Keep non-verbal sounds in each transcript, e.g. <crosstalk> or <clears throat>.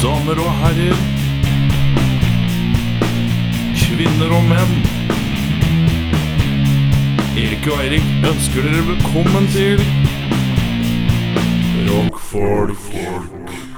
Damer og herrer. Kvinner og menn. Erik og Eirik ønsker dere velkommen til Rockfolk. Rising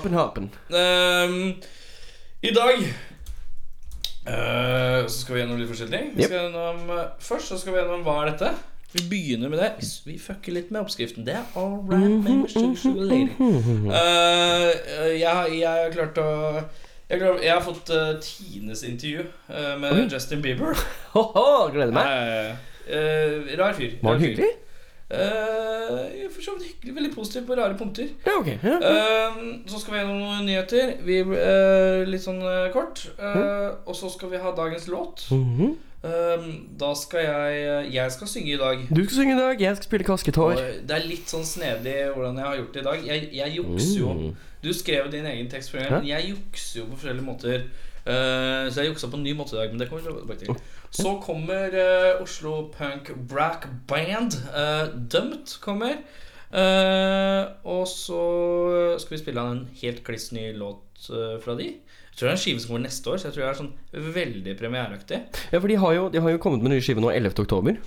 Hoppen, hoppen. Ehm, I dag uh, så skal vi gjennom litt forskjellig. Vi skal gjennom, uh, først så skal vi gjennom hva er dette. Vi begynner med det. Vi fucker litt med oppskriften. Det er all right, baby, sugar, sugar lady. Uh, jeg, jeg har klart å jeg, klart- jeg har fått uh, Tines intervju med Justin Bieber. <laughs> Ho-ho, gleder meg. Rar fyr. Var han hyggelig for så vidt hyggelig. Veldig positiv på rare punkter. Ja, ok. Ja. Eh, så skal vi gjennom noen nyheter. Vi, eh, litt sånn eh, kort. Eh, Og så skal vi ha dagens låt. Mm -hmm. da skal jeg Jeg skal synge i dag. Du skal synge i dag, jeg skal spille kasketår. det er litt sånn snedig hvordan jeg har gjort det i dag. Jeg, jeg jukser jo. Mm. Du skrev din egen tekst, men jeg jukser jo på forskjellige måter. Uh, så jeg juksa på en ny måte i dag, men det kommer vi tilbake til. Så kommer uh, Oslo Punk Brack Band. Uh, Dømt kommer. Eh, og så skal vi spille en helt kliss ny låt uh, fra de. Jeg tror det er en skive som kommer neste år, så jeg tror det er sånn veldig premiereaktig. Ja, for de har, jo, de har jo kommet med ny skive nå 11. oktober.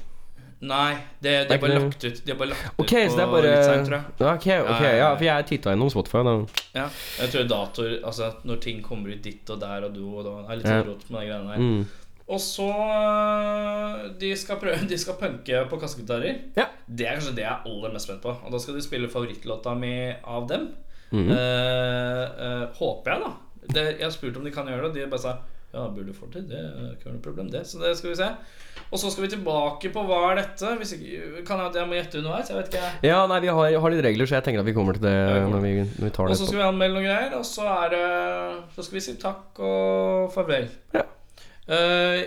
Nei, det, Det de er bare lagt ut De har bare lagt okay, ut så det er på bare litt seint, tror jeg. Ja, Ok, ok, Ja, for jeg titta gjennom Spotify. Da. Ja, jeg tror datoer Altså når ting kommer ut ditt og der og du og da er litt sånn rått med de greiene der. Mm. Og så øh, de skal, prøve, <laughs> de skal punke på kassegitarer. Ja. Det er kanskje det jeg er aller mest spent på. Og da skal de spille favorittlåta mi av dem. Mhm. Eh, eh, håper jeg, da. Det, jeg har spurt om de kan gjøre det, og de bare sa ja, burde få til. Det er ikke noe problem, det. Så det skal vi se. Og så skal vi tilbake på hva er dette. Hvis ikke, kan jeg jeg må gjette underveis? Jeg vet ikke. Ja, nei, vi har, har litt regler, så jeg tenker at vi kommer til det Ja, når vi, når vi tar Og så skal vi anmelde noen greier, og så er det Så skal vi si takk og farvel. Ja. Eh,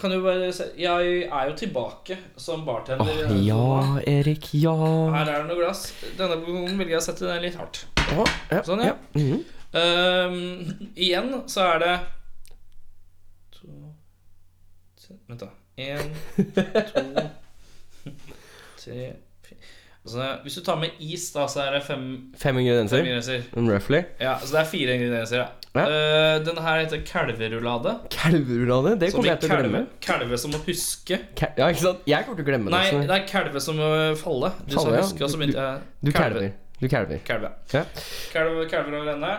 kan du bare se Jeg er jo tilbake som bartender. Åh, ja. Erik, ja. Her er det noe glass. Denne gangen velger jeg å sette den litt hardt. ja, ja, Sånn, ja. Mhm. Ehm, igjen så er det to tre, Vent, da. Én, to, <laughs> tre. Altså, hvis du tar med is, da, så er det fem, Fem fem ingredienser. ingredienser. Mm, Roughly. Ja, så det er fire ingredienser. Ja. Ja. Uh, den her heter kalverulade. Kalverulade, det kommer jeg til å glemme. kalve, som å huske. Ka ja, ikke sant? Jeg kommer til å glemme det. Nei, det er kalve som å falle. Du Falle, sa ja. huske, og så begynte jeg Du kalver. Du kalver. Kalve. Ja. Kalve, kalver over ende.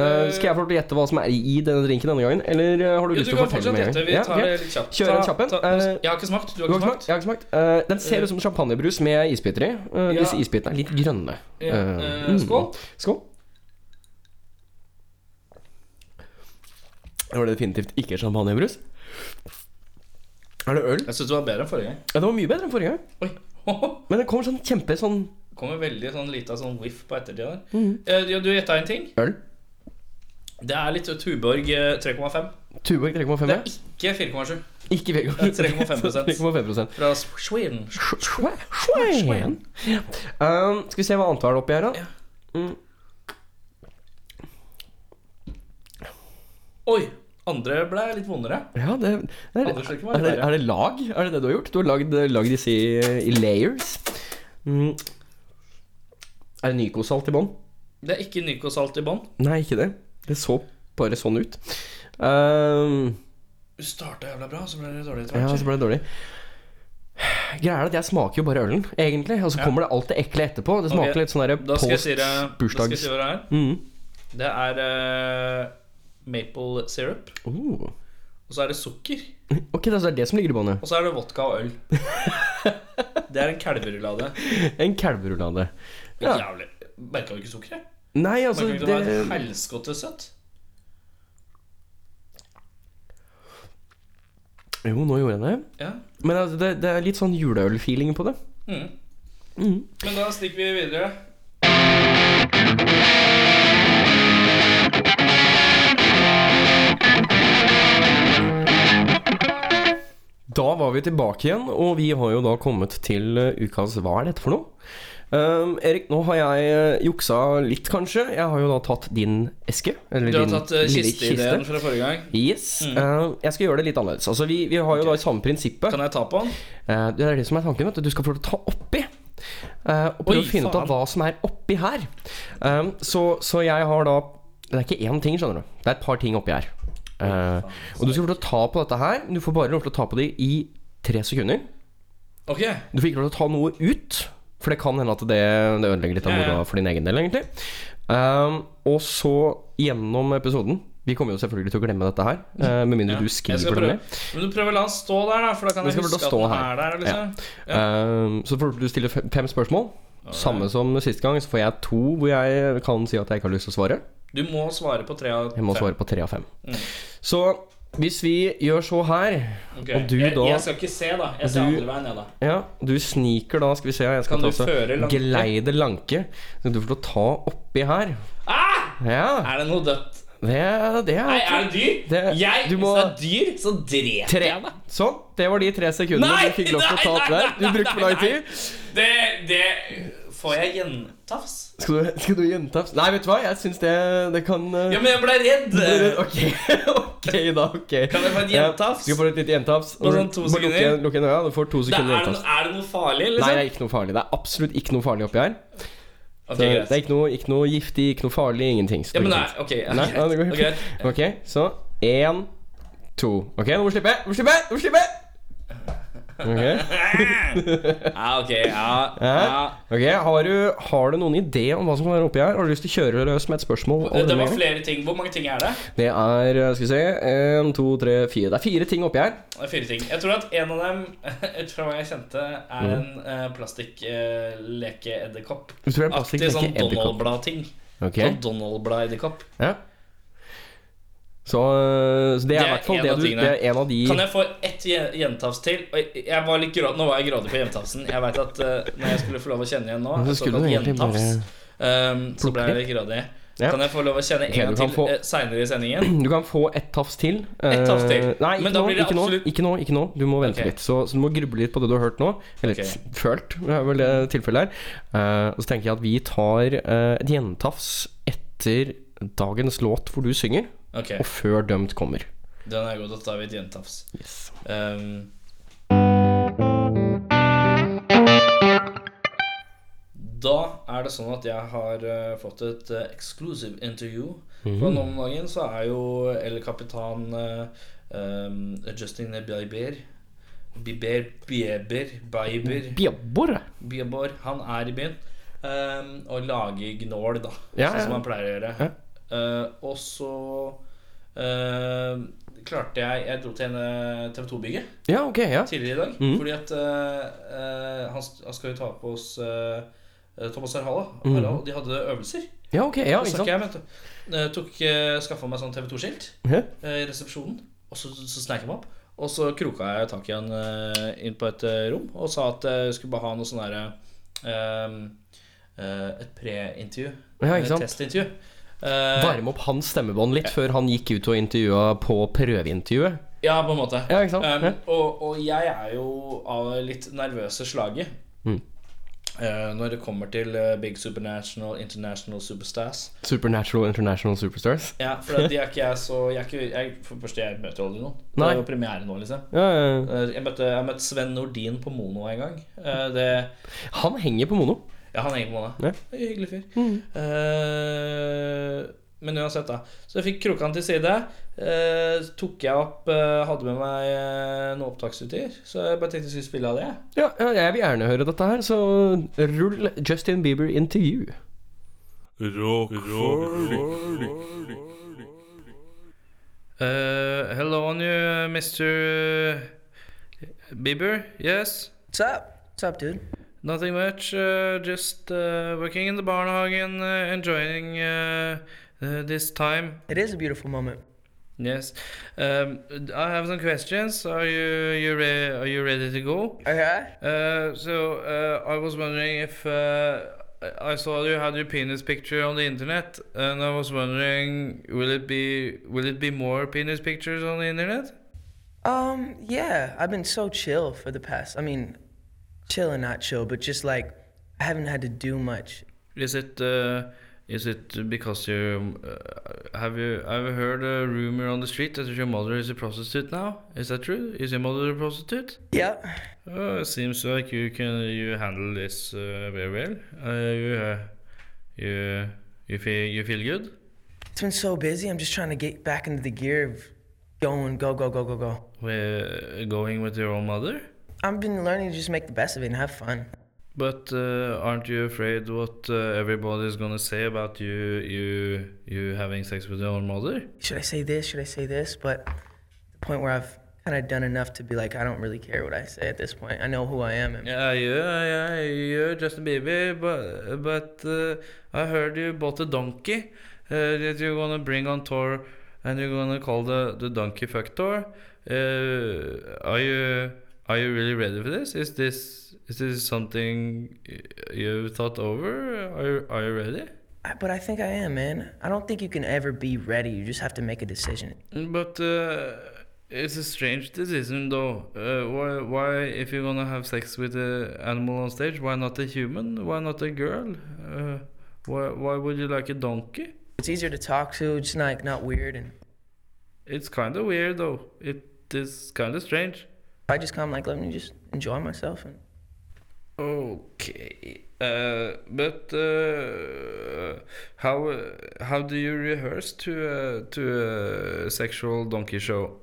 Uh, skal jeg få gjette hva som er i denne drinken denne gangen? Eller eh, har du Jo, lyst til å fortelle? Vi Ja, tar ok. det litt kjapt. Kjør en kjapp en. Eh, Jeg har ikke smakt. Du Du har ikke smakt? Jeg har ikke smakt. Eh, den ser ut som champagnebrus med isbiter i. Eh. Disse isbitene er litt grønne. Eh, eh, skål. Skål. Det var definitivt ikke champagnebrus. Er det øl? Jeg syns det var bedre enn forrige gang. Ja, det var mye bedre enn forrige gang. Oi. <laughs> Men det kommer sånn kjempe sånn Kommer veldig sånn lita sånn whiff på ettertida der. Mm. Eh, ja, du gjetta en ting. øl. Det er litt Tuborg eh, 3,5. Tuborg 3,5. Det ja. er ikke 4,7 Ikke Vegard. 3,5%. 3,5 fra Sweden. Schwein. Um, skal vi se hva annet var oppi her, da? Ja. Mm. Oi! Andre ble litt vondere. Ja, det, det er, er, det, er det lag? Er det det du har gjort? Du har lagd, lagd disse i, i layers. Mm. Er det Nycosalt i bånn? Det er ikke Nycosalt i bånn. Nei, ikke det. Det så bare sånn ut. Um, Du starta jævla bra, så ble det dårlig etter ja, så ble det dårlig. Greia er at jeg smaker jo bare ølen, egentlig. Og så Ja. kommer det alt det ekle etterpå. Det smaker okay. litt sånn derre Da skal jeg si da skal jeg si hva det er. Mm. Det er eh, maple syrup. Oh. Og så er det sukker. Ok, det er det som ligger i båndet. Og så er det vodka og øl. <laughs> Det er en kalverulade. En kalverulade. Ja. Jævlig. Merka du ikke sukkeret? Nei, altså Merka du ikke det var det, et helskotte søtt? Jo, nå gjorde jeg det. Ja. Men altså, det, det er litt sånn juleøl-feeling på det. Mm. Mm. Men da stikker vi videre. Da var vi tilbake igjen, og vi har jo da kommet til eh, ukas Hva er dette for noe? Um, Erik, nå har jeg eh, juksa litt, kanskje. Jeg har jo da tatt din eske. Eller Du har din tatt uh, lille kisteideen fra forrige gang. Yes. Uh, jeg skal gjøre det litt annerledes. Altså, vi, vi har jo da i samme prinsippet. Kan jeg ta på den? Uh, det er det som er tanken. Vet du. du skal få ta oppi. Uh, og prøve å finne ut av hva som er oppi her. Um, så, så jeg har da Det er ikke én ting, skjønner du. Det er et par ting oppi her. Uh, og du skal få lov til å ta på dette her. Du får bare lov til å ta på det i tre sekunder. Ok. Du får ikke lov til å ta noe ut, for det kan hende at det, det ødelegger litt av Ja, ja. moroa for din egen del, egentlig. Um, og så gjennom episoden Vi kommer jo selvfølgelig til å glemme dette her, uh, med mindre Ja. du skriver det ned. Men du prøver å la den stå der, da, for da kan jeg huske at stå den her. er der. Liksom. Ja. Um, så får du stille fem spørsmål. Samme som sist gang, så får jeg to hvor jeg kan si at jeg ikke har lyst til å svare. Du må svare på tre av fem. Jeg må svare på tre av fem. Mm. Så hvis vi gjør så her, okay. og du jeg, da jeg skal ikke se, da. Jeg ser Du- andre veien, jeg, da. Ja, du sniker da, skal vi se Jeg skal Kan ta du så føre lanke? Geleide lanke. Så du får lov å ta oppi her. Ah! Ja, Er det noe dødt? det, det er Nei, er det dyr? Det- jeg, må- Hvis det er dyr, så dreper Tre. jeg det. Sånn. Det var de tre sekundene Nei, du fikk lov til å ta opp der. Du brukte for lang tid. Det, det Får jeg gjentafs? Skal du, skal du gjentafs? Nei, vet du hva? Jeg syns det, det kan uh, Ja, men jeg ble redd! Ok, <laughs> ok da. ok Kan jeg få et Ja, gjentafs? Du skal få et lite gjentafs. På sånn to sekunder. lukke-? Lukke øya, Du får to sekunder er, gjentafs. er det noe farlig, Nei, liksom? det er ikke noe farlig. Det er absolutt ikke noe farlig oppi her. Ok, Så det er ikke noe, ikke noe giftig, ikke noe farlig, ingenting. Ja, men nei, ok, ja, Nei, ja, det går helt helt Ok, så én, to. Ok, nå må du slippe. Nå må du slippe! Nå må du slippe! <laughs> Ok, Ja, ok, ja, Ja. ok, har du, har du noen idé om hva som kan være oppi her? Har du lyst til å kjøre løs med et spørsmål? Det, var flere ting. Hvor mange ting er det? Det er, skal vi se En, to, tre, fire. Det er fire ting oppi her. Det er fire ting. Jeg tror at en av dem, <laughs> ut fra hva jeg kjente, er Mm. en uh, plastikk-leke-edderkopp. Du tror det er plastikk, Aktig sånn. Donald-blad-ting. Ok, Sånn Donald-blad-edderkopp. ja Så, øh, så det er Det i er hvert fall en det av du. Det er en av de Kan jeg få ett gjentavs til? Jeg- jeg var litt grå, nå var jeg grådig på gjentavsen Jeg vet at uh, når jeg skulle få lov å kjenne igjen nå, så såkalt egentlig um, så ble jeg litt grådig. Ja. Kan jeg få lov å kjenne en gang til få- uh, seinere i sendingen? <clears throat> Du kan få ett tafs til. Et tafs til. Eh, Nei, ikke, Men da nå, blir det ikke, absolutt- nå, ikke nå. Ikke nå. Du må vente okay. litt. Så, så du må gruble litt på det du har hørt nå. Eller okay. følt. Er vel det tilfellet her. Uh, og så tenker jeg at vi tar eh, et gjentafs etter dagens låt hvor du synger, Ok, og før Dømt kommer. den er god. Da tar vi et gjentafs. Yes. Um, da er det sånn at jeg har uh, fått et uh, exclusive interview. For nå om dagen så er jo El Capitan uh, um, Justin Bieber Bieber, Bieber, Bieber Bjabbor. Bieber, han er i byen um, og lager gnål, da. Ja, sånn ja. som han pleier å gjøre. Ja. Eh, og så eh, klarte jeg Jeg dro til en TV 2-bygget Ja, okay, ja tidligere i dag. Mm. Fordi at eh, han, han skal jo ta på oss Thomas Harhala. Mm. De hadde øvelser. Ja, ok. Ja, ikke sant. jeg, tok, Skaffa meg sånn TV 2-skilt okay. i resepsjonen. Og så, så snek jeg meg opp. Og så kroka jeg tak i han inn på et rom og sa at jeg skulle bare ha noe sånn derre eh, Et pre-intervju. Ja, ikke sant? Et testintervju. Eh, Varme opp hans stemmebånd litt før han gikk ut og intervjua på prøveintervjuet. ja, på en måte. Ja? Um, og, og jeg er jo av litt nervøse slaget. Mm. Uh, når det kommer til uh, big supernational, international superstars. Supernatural International Superstars. Ja, for de er ikke jeg så jeg ikke, jeg, For det første, jeg møter aldri noen. Det er jo premiere nå, liksom. Ja, ja, ja. Jeg møtte, jeg møtte Sven Nordin på Mono en gang. Uh, Det, Han henger på mono. Ja, han er på måned. Ja. Hyggelig fyr. Eh, men uansett, da. Så jeg fikk kroka han til side. Uh, tok jeg opp uh, Hadde med meg noe opptaksutstyr. Så jeg bare tenkte jeg skulle spille av det. Ja, ja, jeg vil gjerne høre dette her, så rull Justin Bieber intervju. Uh, hello on you, Mr. Bieber. Yes? What's up? What's up, dude? Nothing much. Uh, just uh, working in the Barnhagen, uh, enjoying uh, uh, this time. It is a beautiful moment. Yes. Um, I have some questions. Are you you re- are you ready to go? Okay. Uh, so uh, I was wondering if uh, I saw you had your penis picture on the internet, and I was wondering, will it be will it be more penis pictures on the internet? Um, yeah, I've been so chill for the past. I mean, chill and not chill, but just like I haven't had to do much. Is it uh, is it because you uh, have you I've heard a rumor on the street that your mother is a prostitute now? Is that true? Is your mother a prostitute? Yeah. Oh, it seems like you can you handle this uh, very well. Uh, you uh, you you feel you feel good. It's been so busy. I'm just trying to get back into the gear of going, go, go, go, go, go. We're going with your own mother. I've been learning to just make the best of it and have fun. But uh, aren't you afraid what uh, everybody's gonna say about you you you having sex with your own mother? Should I say this? Should I say this? But the point where I've kind of done enough to be like, I don't really care what I say at this point. I know who I am. And Yeah, yeah, yeah, you're just a baby, but but uh, I heard you bought a donkey uh, that you're gonna bring on tour, and you're gonna call the the donkey fuck tour. Uh, are you are you really ready for this? Is this is this something you've thought over? Are you, are you ready? I, but I think I am, man. I don't think you can ever be ready. You just have to make a decision. But uh, it's a strange decision, though. Uh, why, why, if you're gonna have sex with an animal on stage, why not a human? Why not a girl? Uh, why, why would you like a donkey? It's easier to talk to. It's not not weird, and It's kind of weird, though. It is kind of strange. I just come like let me just enjoy myself and Okay. Uh, but uh, how how do you rehearse to uh, to a sexual donkey show?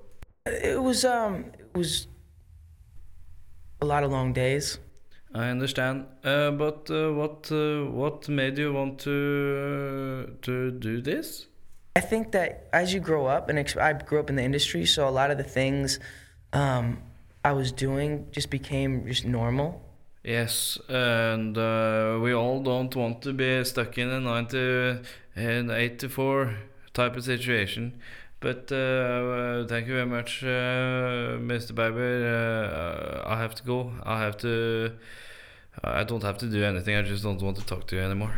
it was um it was a lot of long days. I understand, uh, but uh, what uh, what made you want to uh, to do this? I think that as you grow up, and I grew up in the industry, so a lot of the things um, I was doing just became just normal. Yes, and uh, we all don't want to be stuck in a 90 and 84 type of situation. But uh, uh, thank you very much, uh, Mr. Barber. Uh, I have to go. I have to. I don't have to do anything. I just don't want to talk to you anymore.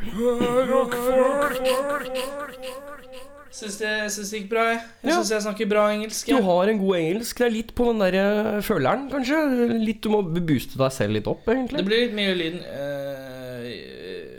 Syns det, syns det gikk bra, jeg. Jeg Ja. syns jeg snakker bra engelsk. Du har en god engelsk. Det er litt på den der føleren, kanskje. Litt Du må booste deg selv litt opp, egentlig. Det blir litt mye lyden eh,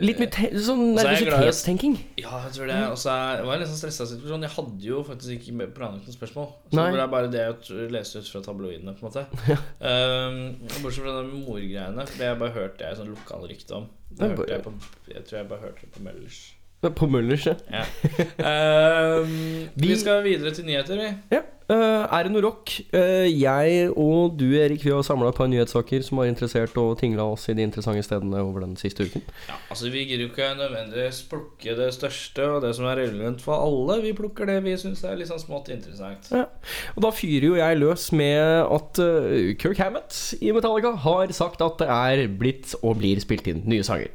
Litt mye sånn er jeg nervøsitetstenking. Ja, jeg tror det. Og så var jeg litt sånn stressa situasjon. Jeg hadde jo faktisk ikke planlagt noen spørsmål. Så Nei. det er bare det jeg leste ut fra tabloidene, på en måte. <laughs> um, bortsett fra de morgreiene. Det jeg bare hørt det er sånn lokalrykte om. Det Ja, hørte jeg, på, jeg tror jeg bare hørte det på Møllers. På Møllers, ja. Vi Vi- skal videre til nyheter, vi. ja. Uh, er det noe rock? Uh, jeg og du, Erik, vi har samla et par nyhetssaker som har interessert og tingla oss i de interessante stedene over den siste uken. Ja, altså Vi gidder jo ikke nødvendigvis plukke det største og det som er relevant for alle. Vi plukker det vi syns er litt sånn smått interessant. Ja. Og da fyrer jo jeg løs med at eh, Kirk Hammett i Metallica har sagt at det er blitt og blir spilt inn nye sanger.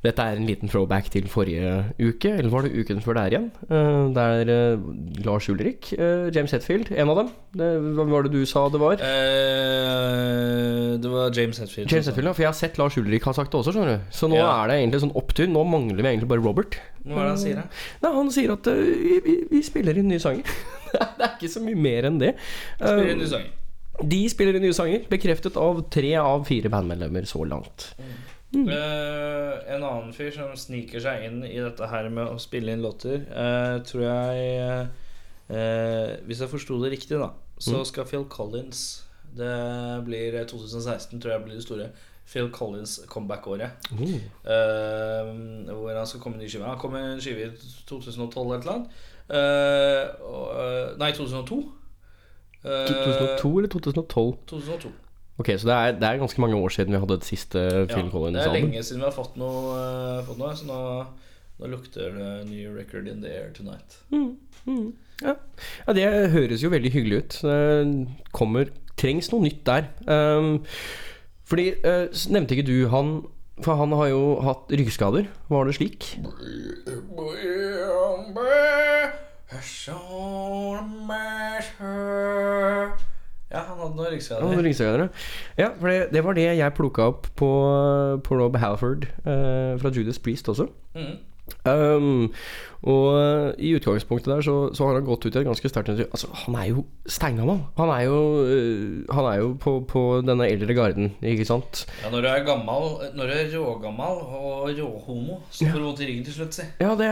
Dette er en liten throwback til forrige uke, eller var det uken før der igjen? Det der eh, Lars Ulrik, eh, James Hetfield, en av dem. Det, hva var det du sa det var? Eh, det var James Hetfield. James Hetfield, ja, for jeg har sett Lars Ulrik ha sagt det også, skjønner du. Så nå Ja. er det egentlig sånn opptur. Nå mangler vi egentlig bare Robert. Hva er det han sier, da? Nei, Han sier at uh, vi, vi, vi spiller inn nye sanger. <laughs> det er ikke så mye mer enn det. Spiller Eh, inn nye sanger. de spiller inn nye sanger, bekreftet av tre av fire bandmedlemmer så langt. Eh, en annen fyr som sniker seg inn i dette her med å spille inn låter, uh, tror jeg uh, Hvis jeg forsto det riktig, da, så skal Phil Collins Det blir 2016, tror jeg blir det store. Phil Collins comeback-året. Eh, hvor han skal komme med ny skive. Han kom med en skive i 2012 eller et eller annet. Nei, 2002. Eh, 2002 eller 2012? 2002. Ok, så det er, det er ganske mange år siden vi hadde et siste Phil Ja, det er lenge siden vi har fått noe, uh, fått noe så nå, nå lukter det ny record in the air tonight. Ja. ja, det høres jo veldig hyggelig ut. Det kommer Trengs noe nytt der. Um, fordi uh, Nevnte ikke du han For han har jo hatt ryggskader. Var det slik? Ja, han hadde noen Han hadde noen ryggskader, ja. ja. For det, det var det jeg plukka opp på, på Rob Halford eh, fra Judas Priest også. Mhm. Um, og eh, i utgangspunktet der så, så har han gått ut i et ganske sterkt. Altså, han er jo steingammal. Han er jo, øh, han er jo på, på denne eldre garden, ikke sant? Ja, når du er gammal Når du er rågammal og råhomo, så får du vondt i ryggen til slutt, si. Ja, det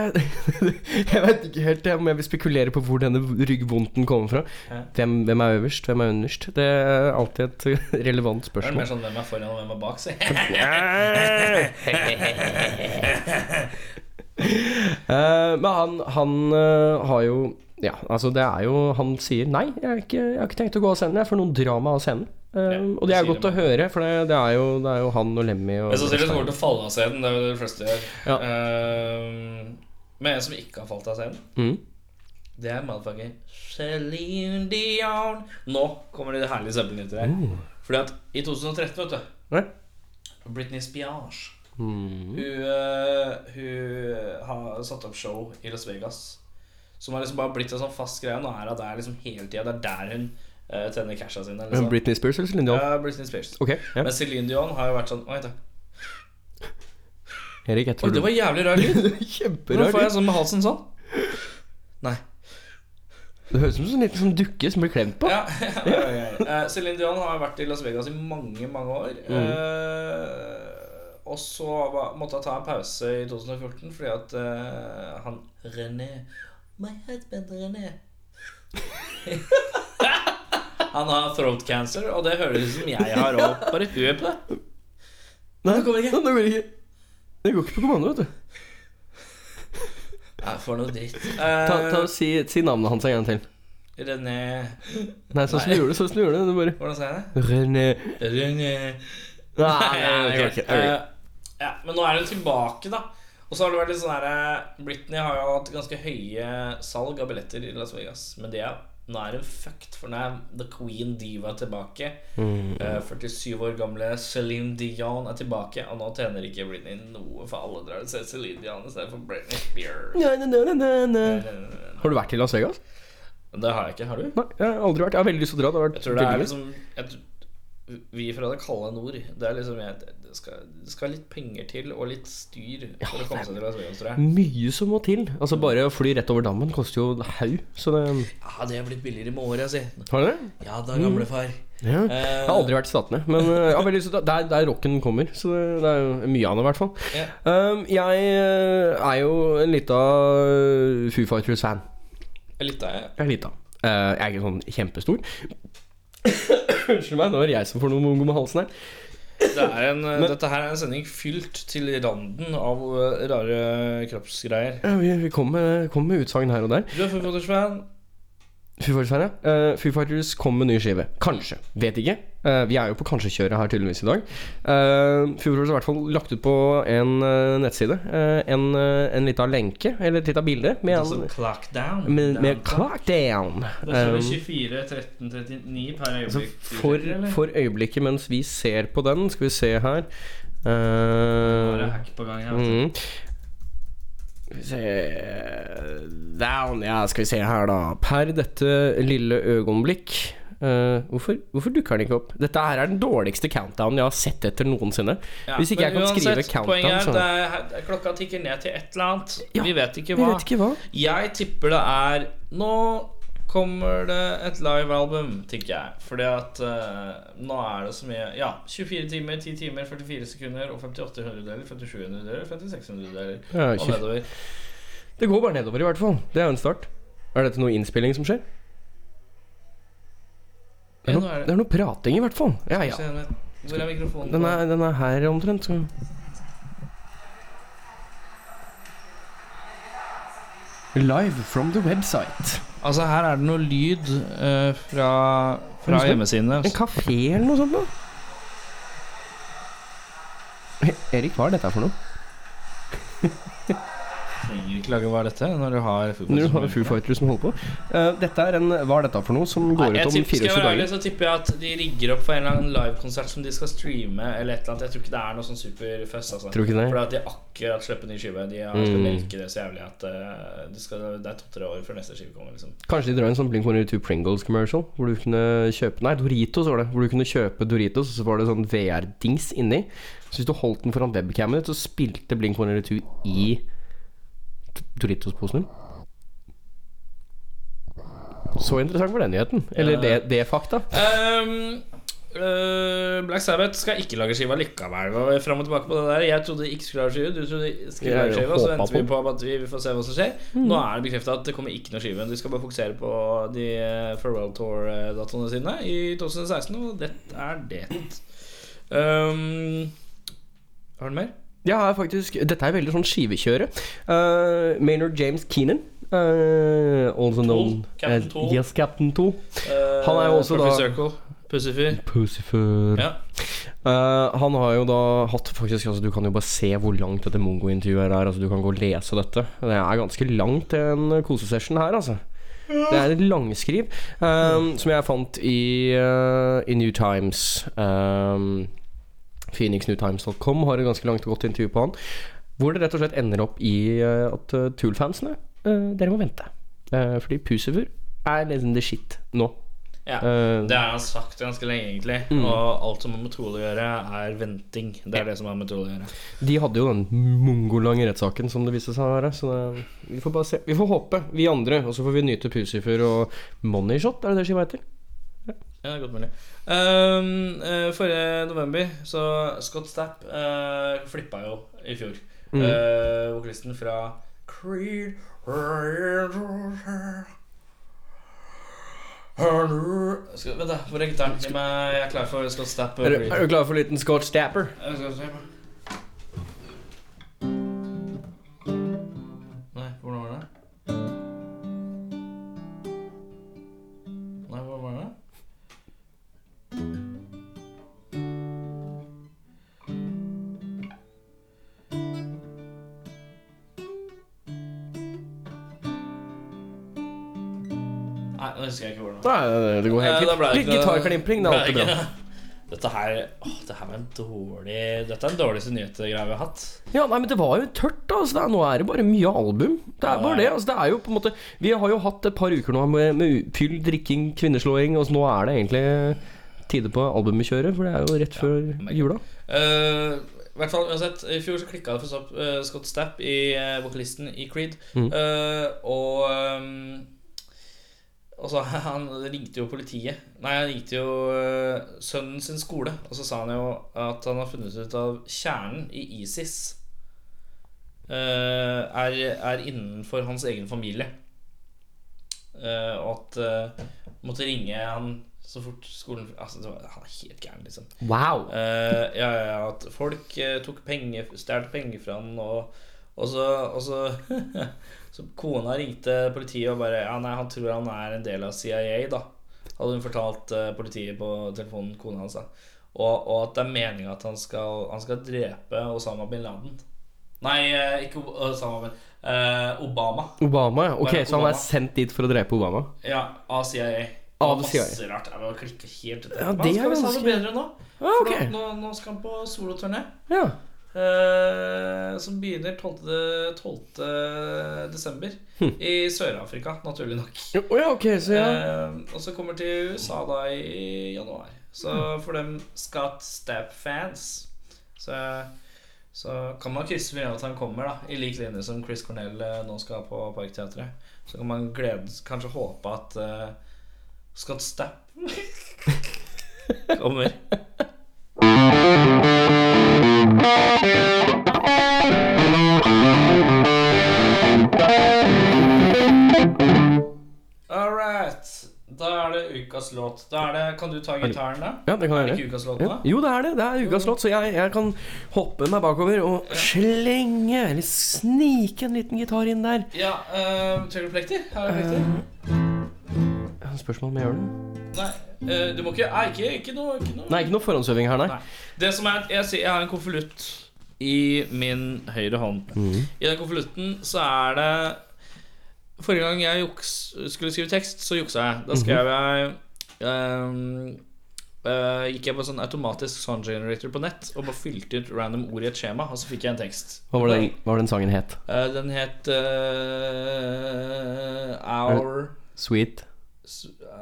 <laughs> Jeg vet ikke helt om jeg vil spekulere på hvor denne ryggvondten kommer fra. Ja. Hvem, hvem er øverst, hvem er underst? Det er alltid et <laughs> relevant Det er mer spørsmål. sånn hvem er foran og hvem er bak, si. Eh, men han, han eh, har jo Ja, altså det er jo Han sier nei, jeg, har ikke, jeg har ikke tenkt å gå av scenen. Jeg får noen drama av scenen. Eh, Ja, og det er godt å høre, for det, det, er jo, det er jo han og Lemmy og Men sannsynligvis kommer til å falle av scenen. Det er jo det de fleste gjør. Ja. Uh, men en som ikke har falt av scenen, Mm. det er motherfucker Celine Dion. Nå kommer det herlige søppelnytter her. Fordi at i 2013, vet du Nei? Britney Spears Mm. hun, eh, hun har satt opp show i Las Vegas. Som har liksom bare blitt en sånn fast greie. Nå er at Det er liksom hele tida. Det er der hun uh, tjener casha sine. Eh, Liksom. Britney Spears eller Celine Dion? Ja, Britney Spears. Ok, yeah. Men Celine Dion har jo vært sånn Oi, da. Erik, jeg tror Oi, det var jævlig rar lyd. <laughs> Hvordan Nå får jeg sånn med halsen sånn? Nei. Det høres ut som en liten sånn dukke som blir klemt på. Ja, <laughs> ja, ja, ja. Uh, Celine Dion har vært i Las Vegas i mange, mange år. Eh, og så måtte jeg ta en pause i 2014 fordi at uh, han René My husband René <laughs> Han har throat cancer, og det høres ut som jeg har òg. Bare hør på det. Nei, det går ikke. Det går ikke. Det går ikke på kommando, vet du. Nei, for noe dritt. Ta, ta, Eh, si, si navnet hans en gang til. René Nei, sånn som du gjorde det. Sånn som du gjorde det. Hvordan sier jeg det? René René Nei, Nei, det går ikke. Eh, ja, men nå er hun tilbake, da. Og så har det vært litt sånn her eh, Britney har jo hatt ganske høye salg av billetter i Las Vegas. Men det er nå er hun fucked, for nå er The Queen Diva tilbake. Mm. Uh, 47 år gamle Celine Dion er tilbake, og nå tjener ikke Britney noe, for alle drar og ser Celine Dion istedenfor Britney Spears. Eh, Har du vært i Las Vegas? Det har jeg ikke. Har du? Nei, jeg har aldri vært. Jeg har veldig lyst til å dra. Det har vært Jeg tror det er liksom jeg, Vi fra det kalde nord Det er liksom jeg, det, skal, det skal litt penger til og litt styr for å komme seg til Las Vegas, tror jeg. Mye som må til. Altså Bare å fly rett over dammen koster jo en haug. Så det Ja, det er blitt billigere med året, si. Har det? Ja da, gamlefar. Ja. Eh, Jeg har aldri vært i Statene, men ja, vel, har å dra. Der, der rocken kommer. Så det, det er jo mye av det, i hvert fall. Yeah. Um, jeg eh, er jo en lita uh, Foo Fighters-fan. Jeg. Er lita. Eh, jeg er ikke sånn kjempestor. Unnskyld meg, nå er det jeg som får noe mongo med halsen her. Det er en, dette her er en sending fylt til randen av eh, rare kroppsgreier. Ja, vi vi kom med, kom med utsagn her og der. Du er Foo Fighters-fan. Foo Fighters-fan, ja. Eh, Foo Fighters kom med ny skive. Kanskje. Vet ikke. Uh, vi er jo på kanskje-kjøret her tydeligvis i dag. Uh, Foo Fighters har i hvert fall lagt ut på en uh, nettside eh, en, uh, en lita lenke, eller et lite bilde, med, Altså en, Clock Down. med, med clock down. Det står Um, 24, 13, 39 per Så øyeblikk. for, for øyeblikket mens vi ser på den, skal vi se her Bare det hack på gang her. vet mm. Down, ja, skal vi se her, da. Per dette lille øyeblikk uh, hvorfor, hvorfor dukker den ikke opp? Dette her er den dårligste countdownen jeg har sett etter noensinne. Ja, Hvis ikke jeg kan kan skrive countdown, er så er, klokka tikker ned til et eller annet. Ja, vi vet ikke Vi hva. vet ikke hva. Jeg tipper det er Nå kommer det et livealbum, tenker jeg. Fordi at uh, nå er det så mye Ja, 24 timer, 10 timer, 44 sekunder og 58 hundredeler, 57 hundredeler, 56 hundredeler Ja, og nedover. Det går bare nedover, i hvert fall. Det er jo en start. Er dette noe innspilling som skjer? Det er, no, det det er noe prating, i hvert fall. Ja, ja. Hvor er mikrofonen? Den er, den er her omtrent. Så. Live from the website. Altså, her er det noe lyd eh, fra, fra hjemmesidene. En kafé eller noe sånt noe? Erik, hva er dette for noe? <laughs> trenger ikke lage hva er dette når du har Foo du har Fighters Foo Fighters som holder på. Uh, dette er en Hva er dette for noe som går Nei, ut om dager skal jeg 24 være ærlig, så tipper jeg at de rigger opp for en eller annen livekonsert som de skal streame. Eller et eller annet Jeg tror ikke det er noe sånn superfest. Altså. Tror ikke det? For at de akkurat slipper ny skive. De har, skal Mm. melke det så jævlig at uh, det, skal, det er to-tre år før neste skive kommer. Liksom. Kanskje de drar en sånn Blink 182 Pringles commercial Hvor du kunne kjøpe Nei, Doritos var det. Hvor du kunne kjøpe Doritos, og så var det sånn VR-dings inni. Så hvis du holdt den foran webcamen, så spilte Blink 182 i Doritos-posen din. Så interessant var den nyheten. Eller det, det fakta. Um, uh, Black Sabbath skal ikke lage skive likevel. Og Fram og tilbake på det der Jeg trodde de ikke skulle lage skive. Du trodde de skulle lage skive Og så venter vi på. at vi, vi får se hva som skjer. Nå er det bekrefta at det kommer ikke noe skive. De skal bare fokusere på de eh, Farewell Tour-datoene sine i 2016, og det er det. Um, har du mer? Jeg har faktisk Dette er veldig sånn skivekjøre. Uh, Maynard James Keenan. Uh, also known Captain as Tool. Yes, Captain Tool. Uh, Han er jo også da- Circle. Pussyfur. Ja. Uh, han har jo da hatt faktisk altså, Du kan jo bare se hvor langt dette Mongo-intervjuet er. Altså, du kan gå og lese dette. Det er ganske langt, en kosesession her, altså. Det er et langskriv um, som jeg fant i, uh, i New Times. Um, PhoenixNewTimes.com har et ganske langt og godt intervju på han. Hvor det rett og slett ender opp i uh, at uh, Tool-fansene uh, Dere må vente. Fordi Pusefur er liksom the shit nå. Ja. Det har han sagt ganske lenge, egentlig. Mm. Og alt som har med trolig å gjøre, er venting. Det er det som har med trolig å gjøre. De hadde jo den mongolange rettssaken som det viste seg å være. Så det, vi får bare se. Vi får håpe, vi andre. Og så får vi nyte Pusefur og Moneyshot, er det det skiva heter? Ja, godt mulig. Um, uh, forrige november så Scott Stapp uh, flippa jo i fjor. Mm. Uh, vokalisten fra Creed Skal, Vent, da. Hvor er gitaren? Gi Jeg er klar for Scott Stapp. Er, du- er du klar for en liten Scott Stapper? Jeg skal nå husker jeg ikke hvordan det var. Nei, det går helt Eh, fint. det Litt ikke- det er alltid bra. Dette her åh, Det her var en dårlig Dette er den dårligste nyhetsgreia vi har hatt. Ja, nei, men det var jo tørt, da. Altså, det er, nå er det bare mye album. Det er Ja, bare det det. Altså, det er jo på en måte Vi har jo hatt et par uker nå med, med fyll, drikking, kvinneslåing, og så nå er det egentlig tide på albumkjøret, for det er jo rett før merker. jula. Uh, I hvert fall uansett I fjor så klikka det for eh, Scott Stapp i eh, vokalisten i Creed. Mm. Uh, og ehm, Og så <laughs> Han ringte jo politiet. Nei, han ringte jo eh, sønnen sin skole. Og så sa han jo at han har funnet ut av kjernen i ISIS uh, er, er innenfor hans egen familie. Uh, og at uh, måtte ringe han så fort skolen Altså, det var, han er helt gæren, liksom. Wow. Uh, ja, ja, at folk tok penger stjal penger fra han, og, og så, og så <laughs> Så kona ringte politiet og bare Ja, nei, han tror han er en del av CIA, da. Hadde hun fortalt eh, politiet på telefonen, kona hans. da og, og at det er meninga at han skal, han skal drepe Osama bin Laden. Nei, eh, ikke Osama bin eh, Obama. Obama, ja. Ok, Barack så han Obama. er sendt dit for å drepe Obama? Ja, av CIA. Av CIA. masse rart. Jeg må klikke helt ut. Ja, det er ganske- bedre nå. Ah, For ok. Nå, nå, nå skal han på soloturné. Ja. Eh, som begynner 12. 12. desember Hm. i Sør-Afrika, naturlig nok. Oh, ja, okay, så ja. uh, og så kommer til USA da i januar. Så Hm. for dem Scott Stapp-fans så, så kan man krysse med at han kommer, da i lik linje som Chris Cornell eh, nå skal på Parkteatret. Så kan man glede kanskje håpe at uh, Scott Stapp <laughs> kommer. <laughs> All right. Da er det ukas låt. Da er det, Kan du ta gitaren, da? Ja, det kan Er jeg det gjøre. ikke ukas låt Ja. Jo, det er det. Det er ukas låt, så jeg, jeg kan hoppe meg bakover og slenge, eller snike en liten gitar inn der. Ja, uh, Trenger du plekter? Har du plekter? Ja, Spørsmål om jeg gjør det? Nei, eh, du må ikke Nei, ikke, ikke noe, ikke noe. Nei, ikke noe forhåndsøving her, nei. Nei. Det som er Jeg, jeg har en konvolutt i min høyre hånd. Mm. I den konvolutten så er det Forrige gang jeg juks, skulle skrive tekst, så juksa jeg. Mhm. Da skrev jeg um, uh, Gikk jeg på sånn automatisk sound generator på nett og bare fylte ut random ord i et skjema, og så fikk jeg en tekst. Hva var, den, hva var den sangen het? Uh, den het uh, Our Sweet?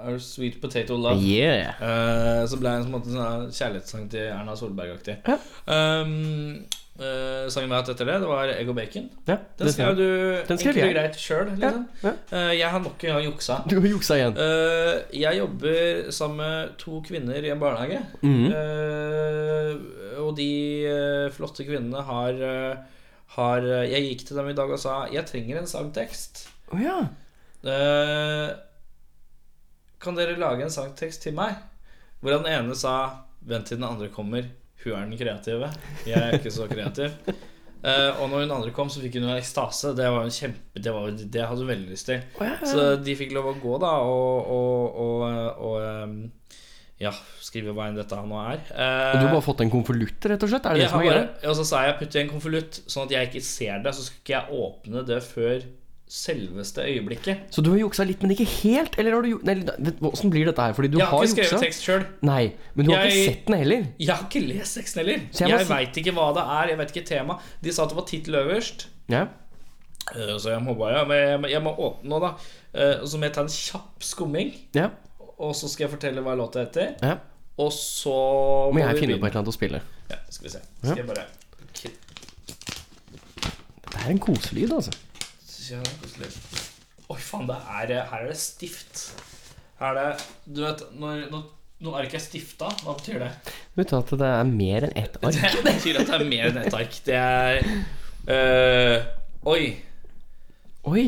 Our Sweet Potato Love. Yeah. Uh, så ble det en sånn kjærlighetssang til Erna Solberg-aktig. Ja. Um, uh, sangen vi har hatt etter det, det var Egg og bacon. Ja, Den skrev du Den skrev enkelt og greit sjøl. Liksom. Ja, uh, jeg har nok en gang juksa. Du har juksa igjen. Jeg jobber sammen med to kvinner i en barnehage. Eh, og de flotte kvinnene har, har Jeg gikk til dem i dag og sa Jeg trenger en sangtekst. Oh, ja. Eh, kan dere lage en sangtekst til meg? Hvor den ene sa Vent til den andre kommer. Hun er den kreative. Jeg er ikke så kreativ. Uh, <laughs> og når hun andre kom, så fikk hun ekstase. Det var en kjempe Det, var, det hadde hun veldig lyst til. Oh, ja, ja. Så de fikk lov å gå, da, og, og, og, og um, Ja, skrive hva enn dette nå er. Uh, Og du har bare fått en konvolutt, rett og slett? Er det det som er greia? og så sa jeg putt i en konvolutt, sånn at jeg ikke ser det. Så skal ikke jeg åpne det før selveste øyeblikket. Så du har juksa litt, men ikke helt? Eller har du Nei, Hvordan blir dette her? Fordi du Jeg har har ikke skrevet tekst sjøl. Nei, men du har ikke sett den heller. Jeg har ikke lest teksten heller. Så jeg Jeg, veit ikke hva det er. Jeg vet ikke tema. De sa at det var tittel øverst. Ja. Eh, Så jeg må bare ja, men jeg, må- jeg må åpne nå, da. Eh, så må jeg ta en kjapp skumming. ja. Og så skal jeg fortelle hva låta heter. ja. Og så Må jeg vi finne på et eller annet å spille. Ja, skal vi se. Skal jeg bare Det er en koselyd, altså. Ja, koselig. Oi, faen, det er Her er det stift. Her er det Du vet, når, når, når ark er stifta, hva betyr det? Det betyr at det er mer enn ett ark? Det betyr at det er mer enn ett ark. Det er eh, Oi. Oi!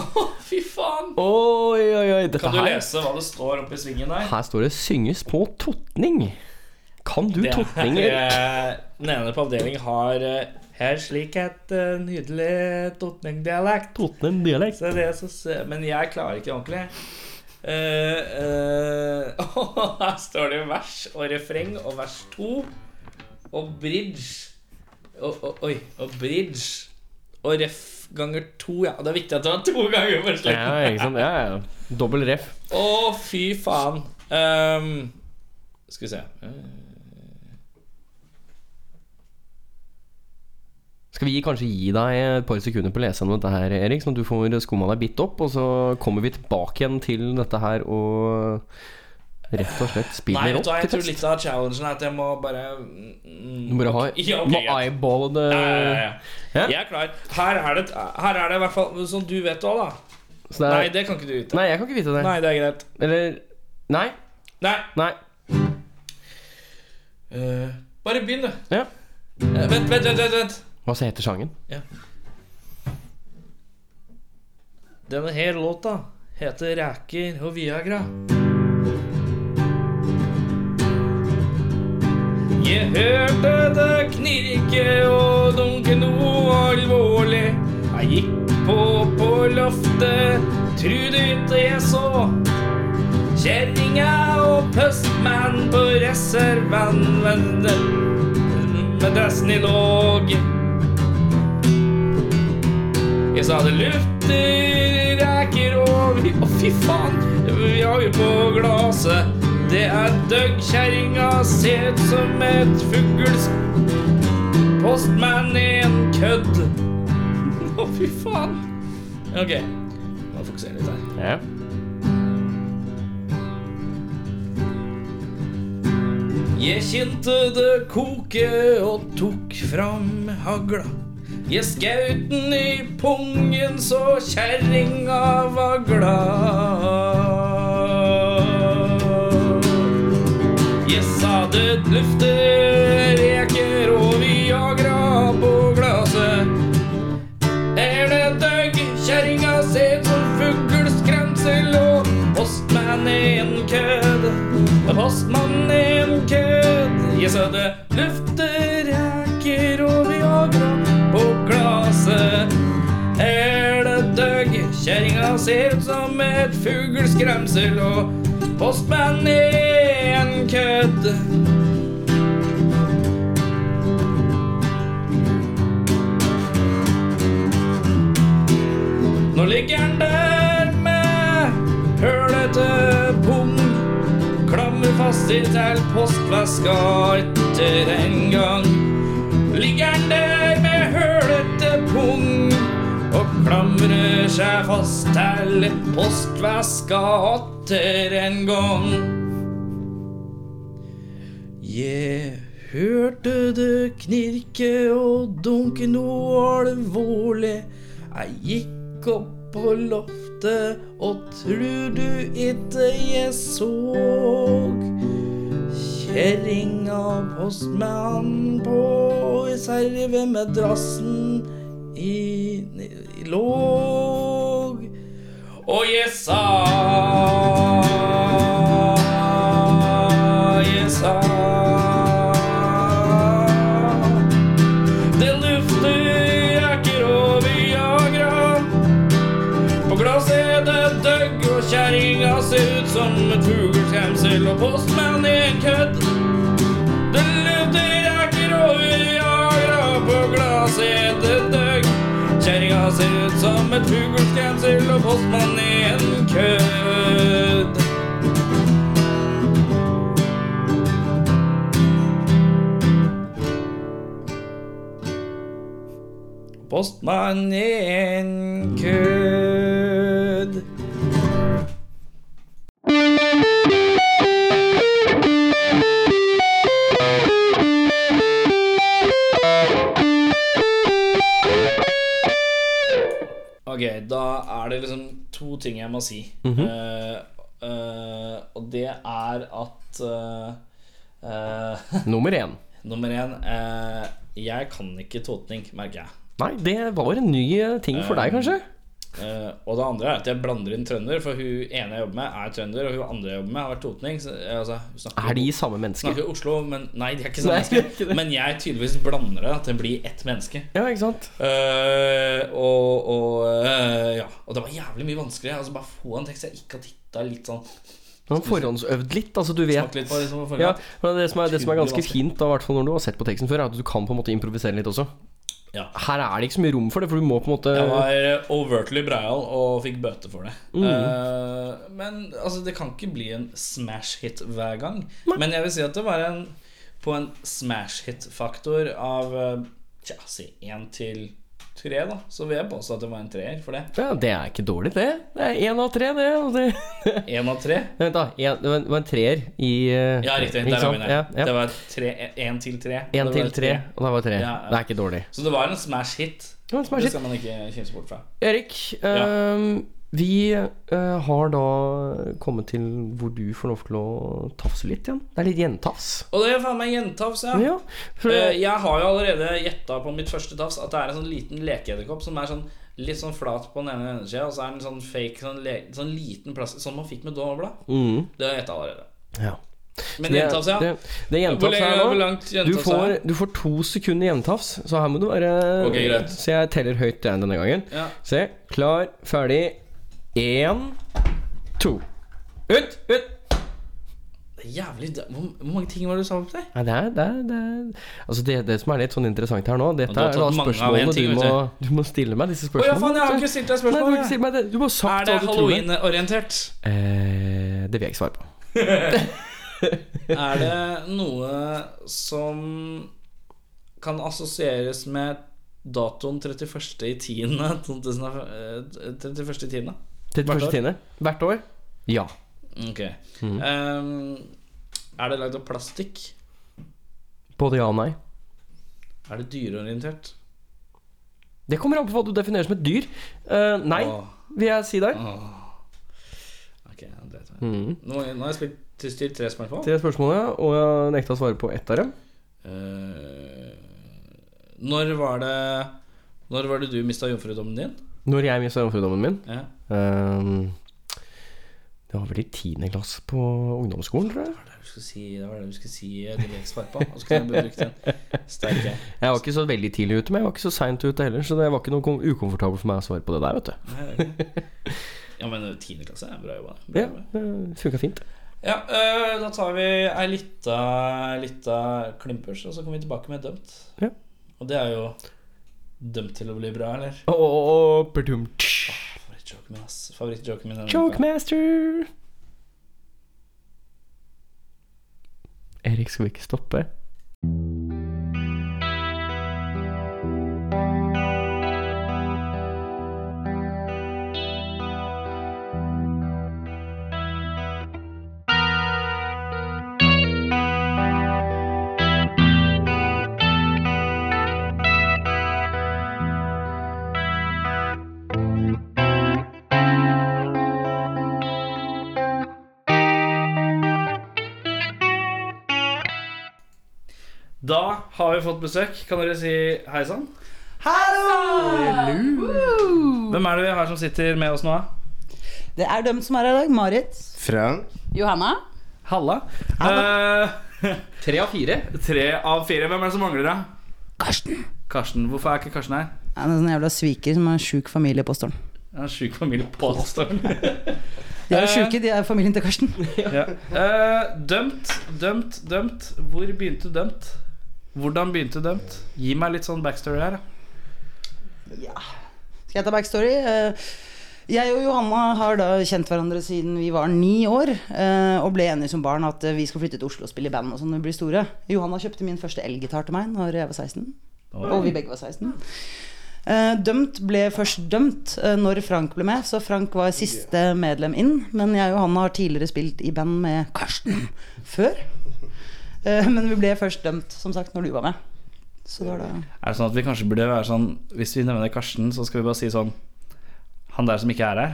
Å, fy faen! Oi, oi, oi. Dette Kan du her lese hva det står oppi svingen der? Her står det 'synges på totning'. Kan du totninger? eh, Den ene på avdeling har eh, her slik et uh, nydelig totningdialekt. Totnen dialekt. Så det så, s- men jeg klarer ikke ordentlig. <laughs> Uh, uh, her står det vers og refreng og vers to. Og bridge. Og, og, oi, og bridge. Og ref ganger to, ja. Det er viktig at det var to ganger på slutten. Ja, ikke sant? Ja, ja. Dobbel ref. Å, fy faen. Um, skal vi se Skal vi kanskje gi deg et par sekunder på å lese gjennom dette her, Erik, sånn at du får skumma deg bitt opp, og så kommer vi tilbake igjen til dette her og rett og slett Nei, spiller vet du Nei, jeg tror litt av challengen er at jeg må bare mm, Du bare ha, <laughs> Ja, okay, må eyeball eyeballe det Ja, ja, ja. Ja? Jeg er klar. Her er det, her er det i hvert fall Som du vet òg, da. Så det Nei, er, det kan ikke du vite. nei, jeg kan ikke vite det. Nei, det er greit. Eller Nei. Nei. Nei. Uh, bare begynn, du. Ja. Uh, vent, vent. vent, vent. Hva heter sangen? Denne her låta heter 'Ræker og Viagra'. Jeg hørte det knirke og dunke noe alvorlig. Jeg gikk på på loftet, trude ikke jeg så. Kjerringa og postmann på reserven med, med dessen i låg. Jeg sa det lufter, reker og Å, fy faen! Vi har jo på glaset. Det er døggkjerringa, ser ut som et fugls Postman i en kødd. <laughs> Å, fy faen. Ok, må fokusere litt her. Ja. Jeg kjente det koke og tok fram hagla. Jeg skaut den i pungen så kjerringa var glad. Jeg sa det lufter reker og Viagra på glaset. Er det døgg? Kjerringa ser ut som fugleskremsel, og postmann er en kødd. Postmann er en kødd. Jeg sa det lufter reker og Viagra. Er det døgg? Kjerringa ser ut som et fugleskremsel, og postmannen er en kødd. Nå ligger han der med hølete pung. Klammer fast i til postveska etter en gang. Ligger han der klamrer seg fast til postveska atter en gang. Jeg hørte det knirke og dunke noe alvorlig. Jeg gikk opp på loftet, og tror du ikke jeg såg Kjerringa postmannen på serve med i, i låg. Og jeg sa Jeg sa Det lufter jakker og Viagra. På glasset er det døgg, og kjerringa ser ut som et fugleskremsel, og postmann i en kødd. Det lufter jakker og Viagra. På glasset er det døgg. Kjerringa ser ut som et fugleskremsel, og postmann er en kødd. Postmann er en kødd. Ok, da er det liksom to ting jeg må si. Eh, eh, og det er at uh, <laughs> Nummer én. Nummer én Jeg kan ikke totning, merker jeg. Nei, det var en ny ting for deg, kanskje? Eh, og det andre er at jeg blander inn trønder, for hun ene jeg jobber med, er trønder, og hun andre jeg jobber med, har vært totning. Så, eh, altså, snakker, Er de samme mennesker? snakker Oslo, men nei, de er ikke samme det ikke menneske. Men jeg tydeligvis blander det til å bli ett menneske. Ja, ikke sant? Uh, og og uh, ja Og det var jævlig mye vanskeligere. Altså Bare få en tekst jeg ikke har titta litt sånn Du har forhåndsøvd litt, altså du vet litt liksom, på ja, det, som er, det som er ganske fint, da, når du har sett på teksten før, er at du kan på en måte improvisere litt også. Ja. Her er det ikke så mye rom for det, for du må på en måte Jeg var overtly breial og fikk bøte for det. Mm. Uh, men altså, det kan ikke bli en smash hit hver gang. Men jeg vil si at det var en på en smash hit-faktor av eh, Tja, si én til tre, da. Så vil jeg påstå at det var en treer for det. Ja, det er ikke dårlig, det. Det er én av tre, det. Én <laughs> av tre. Vent, da. En, det, var, en treer i uh, Ja, riktig. Der er vi der. Ja, ja. Det var én til tre. Det til var tre, og da var det tre. Ja. Det er ikke dårlig. Så det var en smash hit. Det var en smash Det hit. skal man ikke kimse bort fra. Erik, ehm, vi eh, har da kommet til hvor du får lov til å tafse litt igjen. Det er litt gjentafs. Og det er faen meg gjentafs, ja. Ja, for, Eh, Jeg har jo allerede gjetta på mitt første tafs at det er en sånn liten lekeedderkopp som er sånn litt sånn flat på den ene endesida, og så er den sånn fake sånn, le sånn liten plass Sånn man fikk med Dovla. mm, Det har jeg gjetta allerede. ja. Men Det- gjentafs, ja. Det, det gjentafs her nå du får, du får to sekunder gjentafs, så her må du være okay. Så jeg teller høyt denne gangen. Ja. Se. Klar, ferdig. Én, to. Ut! Ut! Det er jævlig Hvor hvor mange ting var det du sa opp til? Nei, det er, det er, det er Altså det, det som er litt sånn interessant her nå Dette er da spørsmålene ting, du må, du må stille meg. disse Å spørsmålene ja, faen, jeg har ikke stilt deg spørsmål Nei, du, har ikke jeg. stilt meg det. du må ha sagt hva det du tror. det- halloween-orientert? Eh, det vil jeg ikke svare på. <laughs> Er det noe som kan assosieres med datoen 31.10 31.10.? Hvert år? Tiende. Hvert år? Ja. Ok. Mm. Um, er det lagd av plastikk? Både ja og nei. Er det dyreorientert? Det kommer an på hva du definerer som et dyr. Uh, nei, Åh. vil jeg si der. Åh. Ok, jeg dreit Nå, nå, har jeg spilt, stilt tre spørsmål. Tre spørsmål, ja, Og jeg nekta å svare på ett av dem. Uh, når var det Når var det du mista jomfrudommen din? Når jeg mista jomfrudommen min? Ja ehm, Det var vel i tiende klasse på ungdomsskolen, tror jeg. Det var det du skulle si, det var det du skulle si. Og så kunne jeg var ikke så veldig tidlig ute, men jeg var ikke så seint ute heller, så det var ikke noe kom- ukomfortabelt for meg å svare på det der, vet du. Nei. Ja, men tiende klasse er bra jobba. Bra Ja, det funka fint. Ja, øh, da tar vi ei lita, lita klimpers, og så kommer vi tilbake med dømt. Ja. Og det er jo dømt til å bli bra, eller? Oh, oh, tsch. Min. Favorittjoken min. Jokemaster! Erik, skal vi ikke stoppe? Fått besøk. Kan dere si hei sann? Hvem er det vi har som sitter med oss nå? Det er dem som er her i dag. Marit. Frank. Johanna. Halla. Eh, <laughs> Tre av fire. tre av fire. Hvem er det som mangler, da? Karsten. Karsten. Hvorfor er ikke Karsten her? Han er en sånn jævla sviker som har en sjuk familie på Stålen. Han er sjuk familie på Stålen. De er jo Eh. sjuke, de er familien til Karsten. <laughs> Ja. Eh, dømt, dømt, dømt. Hvor begynte dømt? Hvordan begynte dømt? Gi meg litt sånn backstory her. Ja Skal jeg ta backstory? Eh, Jeg og Johanna har da kjent hverandre siden vi var ni år. eh, Og ble enige som barn at eh, vi skal flytte til Oslo og spille i band og sånn når vi blir store. Johanna kjøpte min første elgitar til meg når jeg var 16. Og vi begge var 16. Eh, Dømt ble først dømt når Frank ble med, så Frank var siste medlem inn. Men jeg og Johanna har tidligere spilt i band med Karsten før. Eh, Men vi ble først dømt, som sagt, når du var med. Så det var det Er det sånn at vi kanskje burde være sånn Hvis vi nevner Karsten, så skal vi bare si sånn Han der som ikke er her.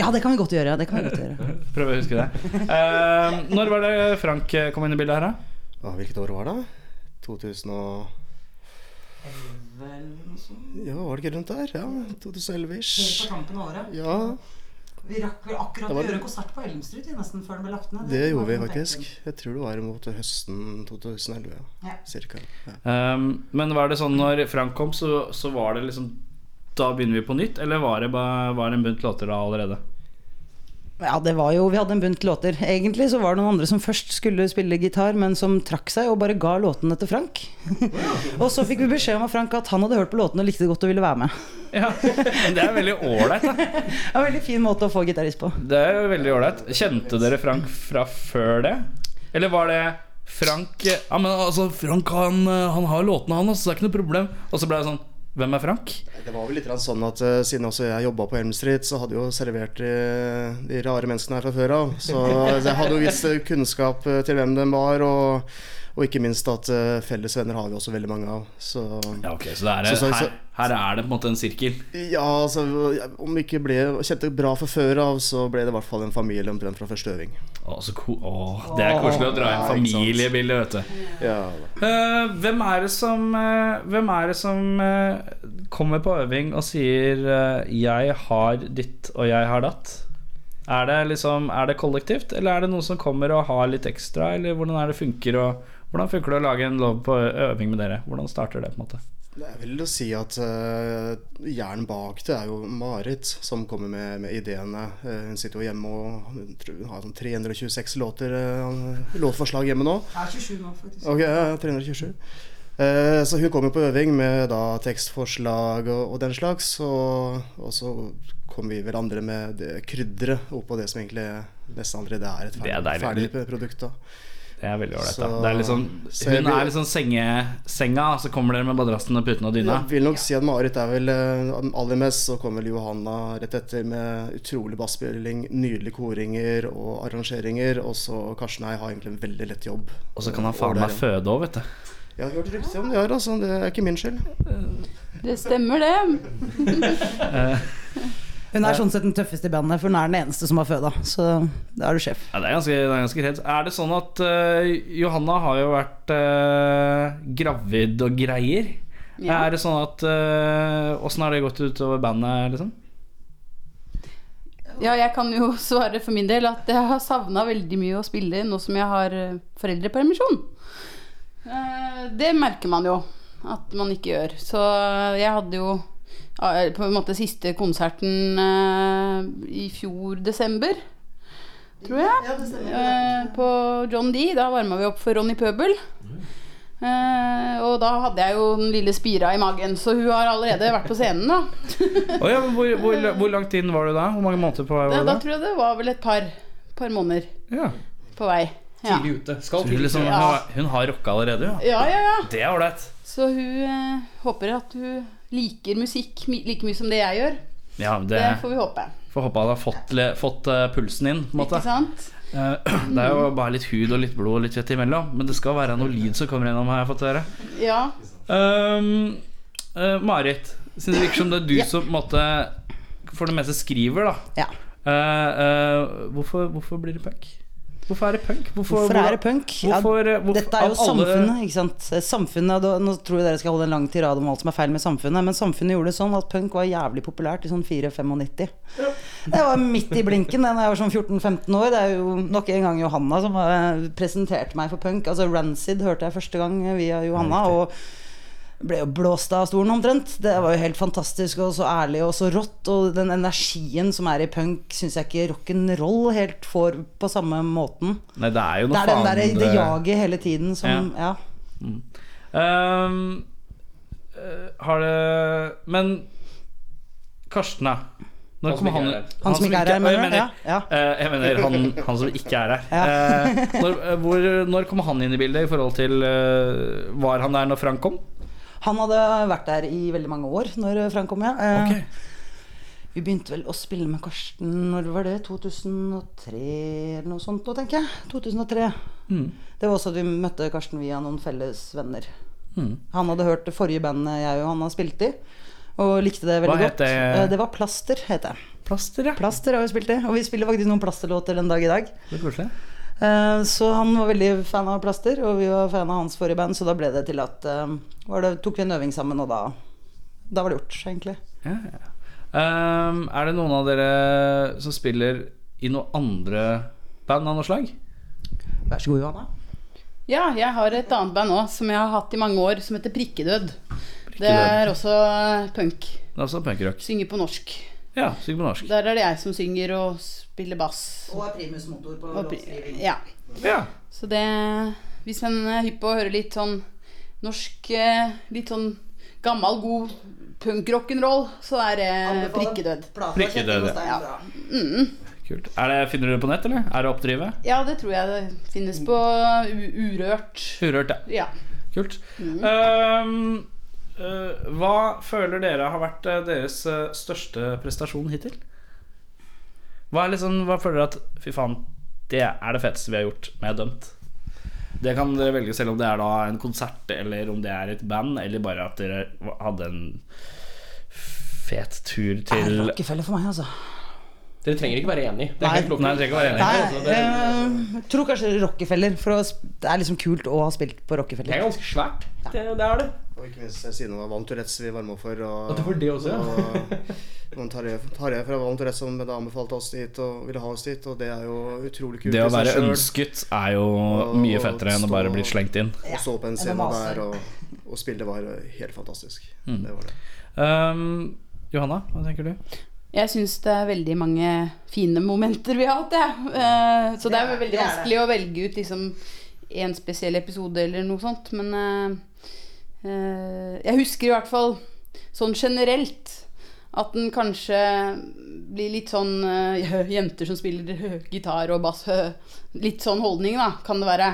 Ja, det kan vi godt gjøre. Ja, det kan vi godt gjøre. <laughs> Prøv å huske det. Eh, når var det Frank kom inn i bildet her, da? Ah, hvilket år var det? 2000 og Ja, var det ikke rundt der? Ja, 2011-ish. tampen av året. Ja, Vi rakk vel akkurat å gjøre konsert på Elmstrud nesten før den ble lagt ned. det gjorde vi faktisk. Jeg tror det var mot høsten 2011, ja. Ja. Cirka. Ja. Um, men var det sånn når Frank kom, så, så var det liksom Da begynner vi på nytt, eller var det bare var det en bunt låter da allerede? Ja, det var jo Vi hadde en bunt låter. Egentlig så var det noen andre som først skulle spille gitar, men som trakk seg og bare ga låtene til Frank. <laughs> og så fikk vi beskjed om av Frank at han hadde hørt på låtene og likte det godt og ville være med. <laughs> Ja, men Det er veldig ålreit, da. <laughs> En veldig fin måte å få gitarist på. Det er jo veldig ålreit. Kjente dere Frank fra før det? Eller var det Frank Ja, men altså, Frank han, han har låtene, han, så det er ikke noe problem. Og så ble det sånn Hvem er Frank? Det var vel litt sånn at uh, siden også jeg jobba på Elm Street, så hadde jeg jo servert eh, de rare menneskene her fra før av. Så jeg hadde jo viss eh, kunnskap eh, til hvem de var, og, og ikke minst at uh, felles venner har vi også veldig mange av. Så Ja, ok, Så, er, Så- så- her, her er det på en måte en sirkel? ja, altså om vi ikke ble kjente bra fra før av, så ble det i hvert fall en familie omtrent fra første øving. Å, det er koselig å dra inn Ja, ikke sant. familiebilde, vet du. Ja, Uh, hvem er det som uh, Hvem er det som kommer på øving og sier 'jeg har ditt og jeg har datt'? Er det liksom Er det kollektivt, eller er det noen som kommer og har litt ekstra, eller hvordan er det funker og Hvordan funker det å lage en lov på øving med dere? Hvordan starter det? på en måte? Det er vel å si at uh, hjernen bak det er jo Marit som kommer med, med ideene. Uh, hun sitter jo hjemme og hun tror hun har sånn 326 låter, uh, låtforslag hjemme nå. Jeg er 27 nå, faktisk. Ok, ja, 327. Eh, så hun kommer på øving med da tekstforslag og, og den slags, og, og så kommer vi hverandre med det krydderet oppå det som egentlig nesten allerede er et Det er ferdig, ferdig produkt. da Det er veldig ålreit. da. Det er liksom, hun er liksom senge, senga, så kommer dere med madrassen og puten og dyna. Jeg vil nok si at Marit er vel eh, aller mest, så kommer vel Johanna rett etter med utrolig basspilling, nydelige koringer og arrangeringer, og så Karsten og jeg har egentlig en veldig lett jobb. Og så kan han faen meg føde òg, vet du. Jeg har hørt rykter om det her, altså. Det er ikke min skyld. Det stemmer, det. <laughs> <laughs> Hun er sånn sett den tøffeste i bandet, for hun er den eneste som har føda. Så da er du sjef. Ja, det er ganske, det er ganske. Er det sånn at uh, Johanna har jo vært uh, gravid og greier? Ja. Er det sånn at Åssen har det gått utover bandet, liksom? Ja, jeg kan jo <laughs> svare for min del at jeg har savna veldig mye å spille nå som jeg har eh, foreldrepermisjon. Eh, Det merker man jo at man ikke gjør. Så jeg hadde jo eh, på en måte siste konserten eh, i fjor desember, tror jeg. Eh, På John D. Da varma vi opp for Ronny Pøbel. Uh, og da hadde jeg jo den lille spira i magen, så hun har allerede vært på scenen, da. <laughs> oh, ja, hvor, hvor, hvor langt inn var du da? Hvor mange måneder på vei var du da da? tror jeg det var vel et par, par måneder Ja. på vei. Ja. Tidlig ute. Skal tidlig liksom, hun, har, hun har rocka allerede, ja. ja, ja, ja. Det er ålreit. Så hun uh, håper at hun liker musikk like mye som det jeg gjør. Ja, det Det får vi håpe. får håpe han har fått, fått eh, pulsen inn, på en måte. Ikke sant? Eh, <clears throat> det er jo bare litt hud og litt blod og litt fett imellom, men det skal være noe lyd som kommer gjennom, har jeg fått høre. Ja. Um, uh, Marit, siden det virker som det er du Ja. som måte for det meste skriver, da. Ja. Uh, uh, hvorfor, hvorfor blir det punk? Hvorfor er det punk? Hvorfor, Hvorfor er det punk? Hvorfor, ja, hvorfor, Dette er jo samfunnet, ikke sant. Samfunnet, da, Nå tror jeg dere skal holde en lang tirade om alt som er feil med samfunnet, men samfunnet gjorde det sånn at punk var jævlig populært i sånn 4-95. Det var midt i blinken da jeg var sånn 14-15 år. Det er jo nok en gang Johanna som eh, presenterte meg for punk. Altså Rancid hørte jeg første gang via Johanna. Og ble jo blåst av stolen omtrent. Det var jo helt fantastisk og så ærlig og så rått. Og den energien som er i punk, syns jeg ikke rock'n'roll helt får på samme måten. Nei, det er jo Det er den der, faen det jaget hele tiden som Ja. Um, eh, har det Men Karsten, da. Når Han som han her. Han som ikke er her, jeg mener du? mener, Ja, ja. eh, jeg mener han, han som ikke er her. <laughs> Eh, når, eh, hvor, når kom han inn i bildet i forhold til eh, Var han der når Frank kom? Han hadde vært der i veldig mange år når Frank kom, ja. Eh, Ok. Vi begynte vel å spille med Karsten Når var det? 2003 eller noe sånt nå, tenker jeg. 2003. Mm. Det var også at vi møtte Karsten via noen felles venner. Mm. Han hadde hørt det forrige bandet jeg og han har spilt i, og likte det veldig Hva godt. det? Eh, Det var Plaster, het det. Plaster, ja. Plaster har vi spilt i, og vi spiller faktisk noen plasterlåter den dag i dag. Det er Så han var veldig fan av Plaster, og vi var fan av hans forrige band, så da ble det til at eh, var det, tok vi en øving sammen, og da, da var det gjort, egentlig. Ja, ja. Um, er det noen av dere som spiller i noen andre band av noe slag? Vær så god, Johanna. ja, jeg har et annet band òg som jeg har hatt i mange år, som heter Prikkedød. Det er også punk. Det er også punkrock. Synger på norsk. Ja, synger på norsk. Der er det jeg som synger og spiller bass. Og er primusmotor på låtskriving. Ja. Ja. Så det Hvis en er hypp på å høre litt sånn norsk eh, Litt sånn gammel, god punk-rock'n'roll, så er det prikkedød. Prikkedød, ja. Kult. Er det, finner du det på nett, eller? Er det oppdrivet? Ja, det tror jeg det finnes på U Urørt. Urørt, ja. Ja. Kult. Um, uh, hva føler dere har vært eh, deres største prestasjon hittil? Hva, er liksom, hva føler dere at Fy faen, det er det feteste vi har gjort med Dømt? Det kan dere velge selv om det er da en konsert, eller om det er et band, eller bare at dere hadde en fet tur til... Er til Rockefeller for meg, altså. Dere trenger ikke være enig. Det er Nei. Nei, ikke være Nei, altså, det- eh, jeg tror kanskje Rockefeller. For det er liksom kult å ha spilt på Rockefeller. Det er ganske svært. Det, det er det. Og ikke minst siden det var Van Tourettes vi varma for. Og, Og det var det også, ja. og noen Tarjei Tarjei fra Van Tourettes som da anbefalte oss dit og ville ha oss dit, og det er jo utrolig kult. Det å være ønsket er jo mye fettere enn å bare bli slengt inn. Og stå på en scene der og, og spille, det var helt fantastisk. Mm. Det var det. Um, Johanna, hva tenker du? Jeg syns det er veldig mange fine momenter vi har hatt, jeg. Eh, Så det er Det er- veldig det er vanskelig å velge ut liksom en spesiell episode eller noe sånt. Men eh, Jeg husker i hvert fall sånn generelt at den kanskje blir litt sånn eh, <laughs> Jenter som spiller eh, gitar og bass. eh, <laughs> Litt sånn holdning, da, kan det være.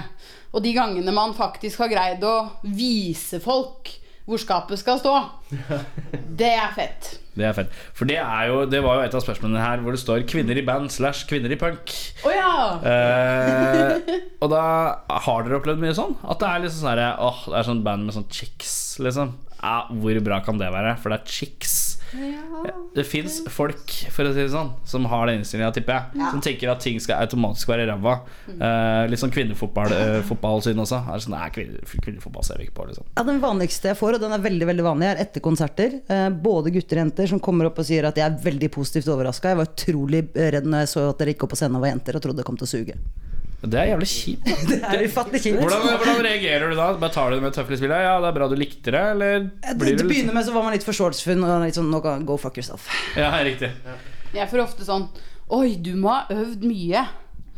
Og de gangene man faktisk har greid å vise folk hvor skapet skal stå, <laughs> det er fett. Det er fett. For det, er jo, det var jo et av spørsmålene her hvor det står 'kvinner i band' slash 'kvinner i punk'. Oh, ja! Eh, og da har dere opplevd mye sånn? At det er liksom sånn her, Åh, det er sånn band med sånn chicks, liksom. Ja, hvor bra kan det være? For det er chicks. Det fins folk, for å si det sånn, som har den innstillinga, tipper jeg. Som tenker at ting skal automatisk være ræva. Eh, litt sånn kvinnefotball uh, også. Er sånn, Nei, kvinne, kvinnefotball ser vi ikke på, liksom. Ja, Den vanligste jeg får, og den er veldig veldig vanlig, er etter konserter. Eh, både gutter og jenter som kommer opp og sier at jeg er veldig positivt overraska. Jeg var utrolig redd når jeg så at dere gikk opp på scenen og var jenter og trodde det kom til å suge. Det er jævlig kjipt. <laughs> Det er ufattelig kjipt. Hvordan, hvordan reagerer du da? Bare tar du det med spillet? Ja, det er bra du likte det, eller Det, blir til du å begynne med så var man litt forståelsesfull og litt sånn Go fuck yourself. Ja, riktig. Jeg får ofte sånn Oi, du må ha øvd mye.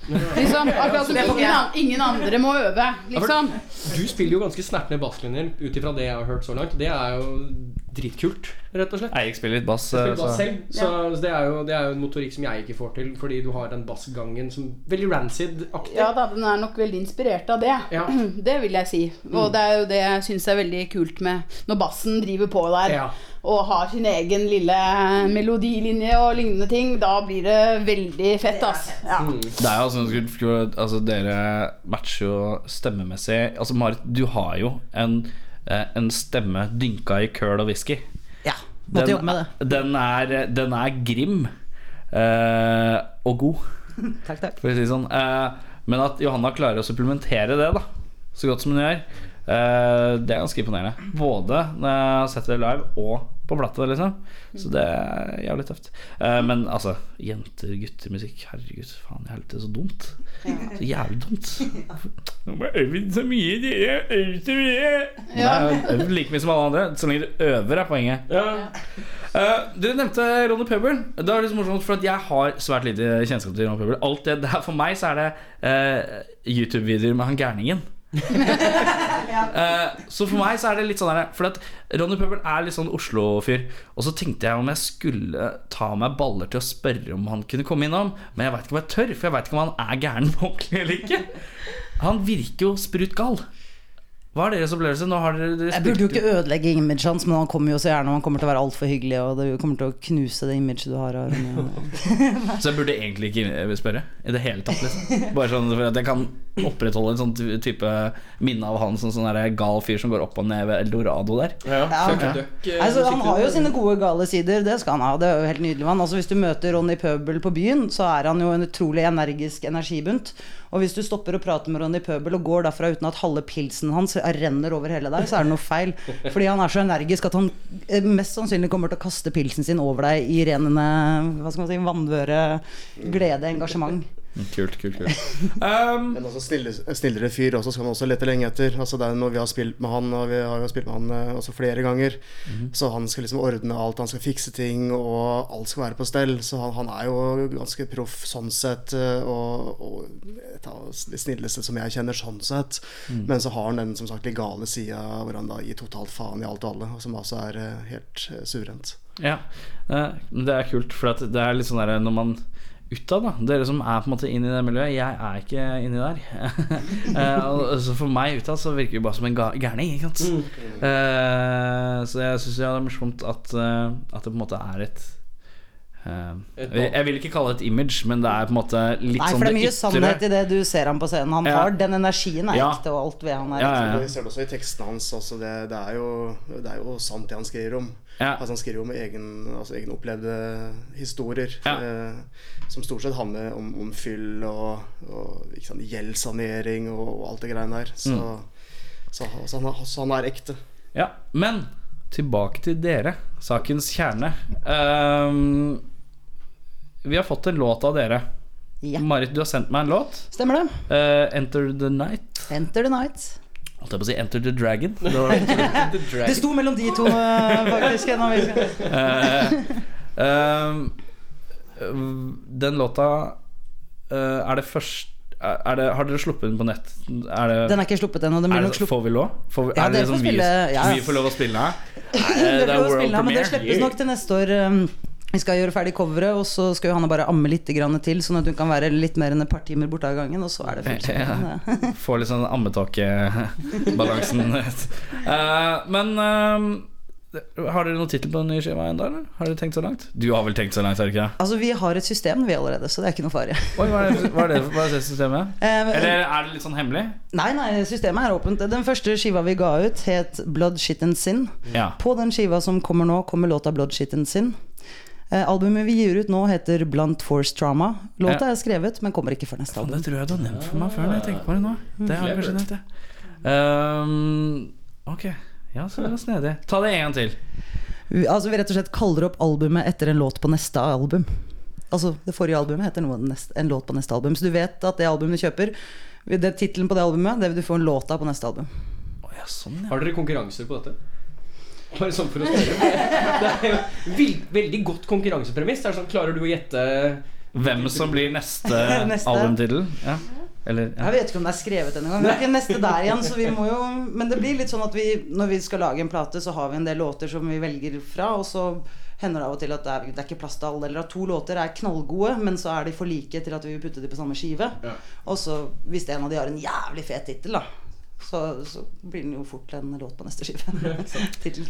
Liksom, Akkurat som ingen, an- ingen andre må øve. Liksom. Du spiller jo ganske snertne basslinjer ut ifra det jeg har hørt så langt. Det er jo dritkult, rett og slett. Jeg spiller litt bass. Jeg spiller bass så- selv, så det er, jo, det er jo en motorikk som jeg ikke får til, fordi du har den bassgangen som Veldig rancid-aktig. Ja da, den er nok veldig inspirert av det. Ja. <clears throat> Det vil jeg si. Og det er jo det jeg syns er veldig kult med når bassen driver på der. Ja. Og har sin egen lille melodilinje og lignende ting. Da blir det veldig fett, ass. Ja. Det er jo altså, altså Dere matcher jo stemmemessig Altså Marit, du har jo en, en stemme dynka i køl og whisky. Ja, måtte jobbe med det. Den er, den er grim eh, og god, <laughs> Takk, takk. for å si det sånn. Eh, men at Johanna klarer å supplementere det da så godt som hun gjør, eh, det er ganske imponerende. Både når jeg har sett det live og på plate, liksom. Så det er jævlig tøft. Eh, men altså, jenter, gutter, musikk Herregud, faen i helvete, så dumt. Så jævlig dumt. <laughs> Nå må jeg øve så mye, dere. Øve så mye. Ja. Nei, Øv like mye som alle andre. Så lenge du øver, er poenget. Eh, dere nevnte Ronny Pøbel. Det er litt morsomt, for at jeg har svært lite kjennskap til Ronny Pøbel. Alt det der For meg så er det uh, YouTube-videoer med han gærningen. <laughs> Eh, så for meg så er det litt sånn her For at Ronny Pøbel er litt sånn Oslo-fyr. Og så tenkte jeg om jeg skulle ta meg baller til å spørre om han kunne komme innom. Men jeg veit ikke om jeg tør, for jeg veit ikke om han er gæren på ordentlig eller ikke. Han virker jo sprut gal. Hva er deres opplevelse? Nå har dere, dere Jeg burde jo ikke ødelegge imaget hans, men han kommer jo så gjerne og han kommer til å være altfor hyggelig, og det kommer til å knuse det imaget du har av. <laughs> Så jeg burde egentlig ikke spørre i det hele tatt. Liksom. <laughs> Bare sånn for at jeg kan opprettholde en sånn type minne av han som sånn der gal fyr som går opp og ned ved Eldorado der. Ja, Ja. ja. Altså, han har jo sine gode, gale sider. Det skal han ha. Det er jo helt nydelig. Altså, hvis du møter Ronny Pøbel på byen, så er han jo en utrolig energisk energibunt. Og hvis du stopper og prater med Ronny Pøbel og går derfra uten at halve pilsen hans renner over hele deg, så er det noe feil. <laughs> Fordi han er så energisk at han eh, mest sannsynlig kommer til å kaste pilsen sin over deg i renende hva skal man si, vannvøre, glede, engasjement. Kult, kult, kult. <laughs> Um, Men også snillere, snillere fyr også skal man også lete lenge etter. Altså det er når vi har spilt med han, og vi har jo spilt med han eh, også flere ganger, så han skal liksom ordne alt, han skal fikse ting, og alt skal være på stell. Så han, han er jo ganske proff sånn sett, eh, og, og et av de snilleste som jeg kjenner sånn sett. Men så har han den som sagt legale sida hvor han da gir totalt faen i alt og alle, og som altså er eh, helt suverent. ja, eh, det er kult, for at det er litt sånn der når man utad, da. Dere som er på en måte inn i det miljøet. Jeg er ikke inni der. <laughs> Eh, så for meg utad så virker det bare som en gærning. Ikke sant? Eh, så jeg syns ja, det er morsomt at, eh, at det på en måte er Et jeg, jeg vil ikke kalle det et image, men det er på en måte litt Nei, sånn for det er mye ytre. sannhet i det du ser ham på scenen. Han Ja. har den energien er Ja. ekte, og alt ved han er Ja, ekte. Vi ser det også i tekstene hans. Altså det, det, er jo, det er jo sant det han skriver om. Ja. Altså Han skriver om egen, altså egenopplevde historier. Ja. Eh, som stort sett handler om, om fyll og, og ikke sant, gjeldssanering og, og alt det greiene der. Så, Mm. så, så, han, er- så han er ekte. Ja, men tilbake til dere, sakens kjerne. Ehm, vi har fått en låt av dere. Ja. Marit, du har sendt meg en låt. Stemmer det. Uh, Enter the Night. Enter the night. Holdt jeg på å si Enter the Dragon. Det var, Det sto mellom de to, eh, faktisk. uh. Eh, ehm, den låta eh, Er det først er det, Har dere sluppet den på nett? Er det, Den er ikke sluppet ennå. Den blir nok sluppet får vi lov? Får vi, Ja, er det det får liksom vi, ja. vi får lov å spille her? <laughs> Det det er world premiere. men det slippes nok til neste år. um, Vi skal gjøre ferdig coveret, og så skal Johanne bare amme litt grann til, sånn at hun kan være litt mer enn et par timer borte av gangen, og så er det fullt Ja. <laughs> Få litt sånn ammetåkebalansen. uh, <laughs> men uh, har dere noen tittel på den nye skiva ennå, eller? Har dere tenkt så langt? Du har vel tenkt så langt, har du ikke? Altså, vi har et system, vi allerede, så det er ikke noe fare. Oi, hva er det, hva er det, hva er det systemet? <laughs> Uh, Eller er det litt sånn hemmelig? Nei, nei, systemet er åpent. Den første skiva vi ga ut, het Blood Shit and Sin. Ja. På den skiva som kommer nå, kommer låta Blood Shit and Sin. Eh, albumet vi gir ut nå, heter Blunt Force Trauma. Låta er skrevet, men kommer ikke før neste album. det tror jeg du har nevnt for meg før når jeg tenker på det nå. Det har jeg kanskje nevnt, ja. Um, ok, ja, så er det snedig. Ta det en gang til. Vi, altså, vi rett og slett kaller opp albumet etter en låt på neste album. Altså, Det forrige albumet heter noe neste, en låt på neste album. Så du vet at det albumet du kjøper, det tittelen på det albumet, det vil du få en låt av på neste album. Oh, ja, sånn, ja. Har dere konkurranser på dette? Bare sånn for å spørre. Det er jo vel- veldig godt konkurransepremiss. Det er sånn, Klarer du å gjette Hvem som blir neste, <laughs> Neste. albumtittel? Ja. Eller ja. Jeg vet ikke om det er skrevet ennå. Vi er ikke neste der igjen, så vi må jo Men det blir litt sånn at vi når vi skal lage en plate, så har vi en del låter som vi velger fra, og så hender det av og til at det er, det er ikke plass til alle, eller at to låter er knallgode, men så er de for like til at vi vil putte dem på samme skive. Og så, hvis en av de har en jævlig fet tittel, da, så, så blir den jo fort en låt på neste skive.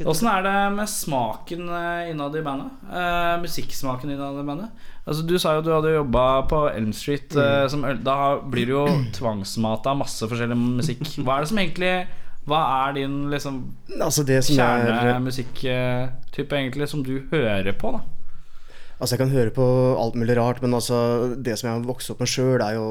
<laughs> Åssen er det med smaken eh, innad i bandet? Eh, musikksmaken innad i bandet? Altså Du sa jo du hadde jobba på Elm Street. eh, som, da blir du jo <clears throat> tvangsmata masse forskjellig musikk. Hva er det som egentlig Hva er din liksom Altså det er kjernemusikktype egentlig som du hører på, da? Altså Jeg kan høre på alt mulig rart, men altså det som jeg har vokst opp med sjøl, er jo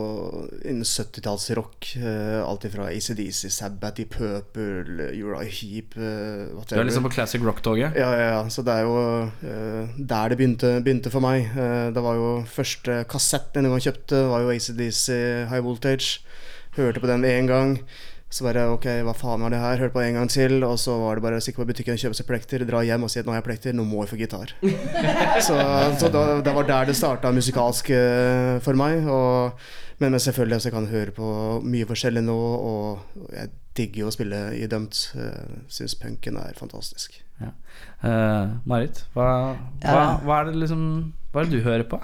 innen 70-tallsrock. Uh, alt ifra ACDC, Sabbat, i Purple, Uri Heap uh, Du er liksom på classic rock-toget? Ja, ja, ja. Så det er jo uh, der det begynte, begynte for meg. Eh, det var jo første kassett jeg kjøpte, var jo ACDC High Voltage. Hørte på den én gang. Så bare ok, hva faen var det her? Hørte på en gang til. Og så var det bare å stikke på butikken og kjøpe seg plekter, dra hjem og si at nå har jeg plekter, nå må jeg få gitar. <laughs> så så da, det var der det starta musikalsk eh, for meg. Og, men, men selvfølgelig så kan jeg høre på mye forskjellig nå, og jeg digger jo å spille i Dømt. Uh, Syns punken er fantastisk. Eh, Marit, hva, hva, hva er det liksom Hva er det du hører på?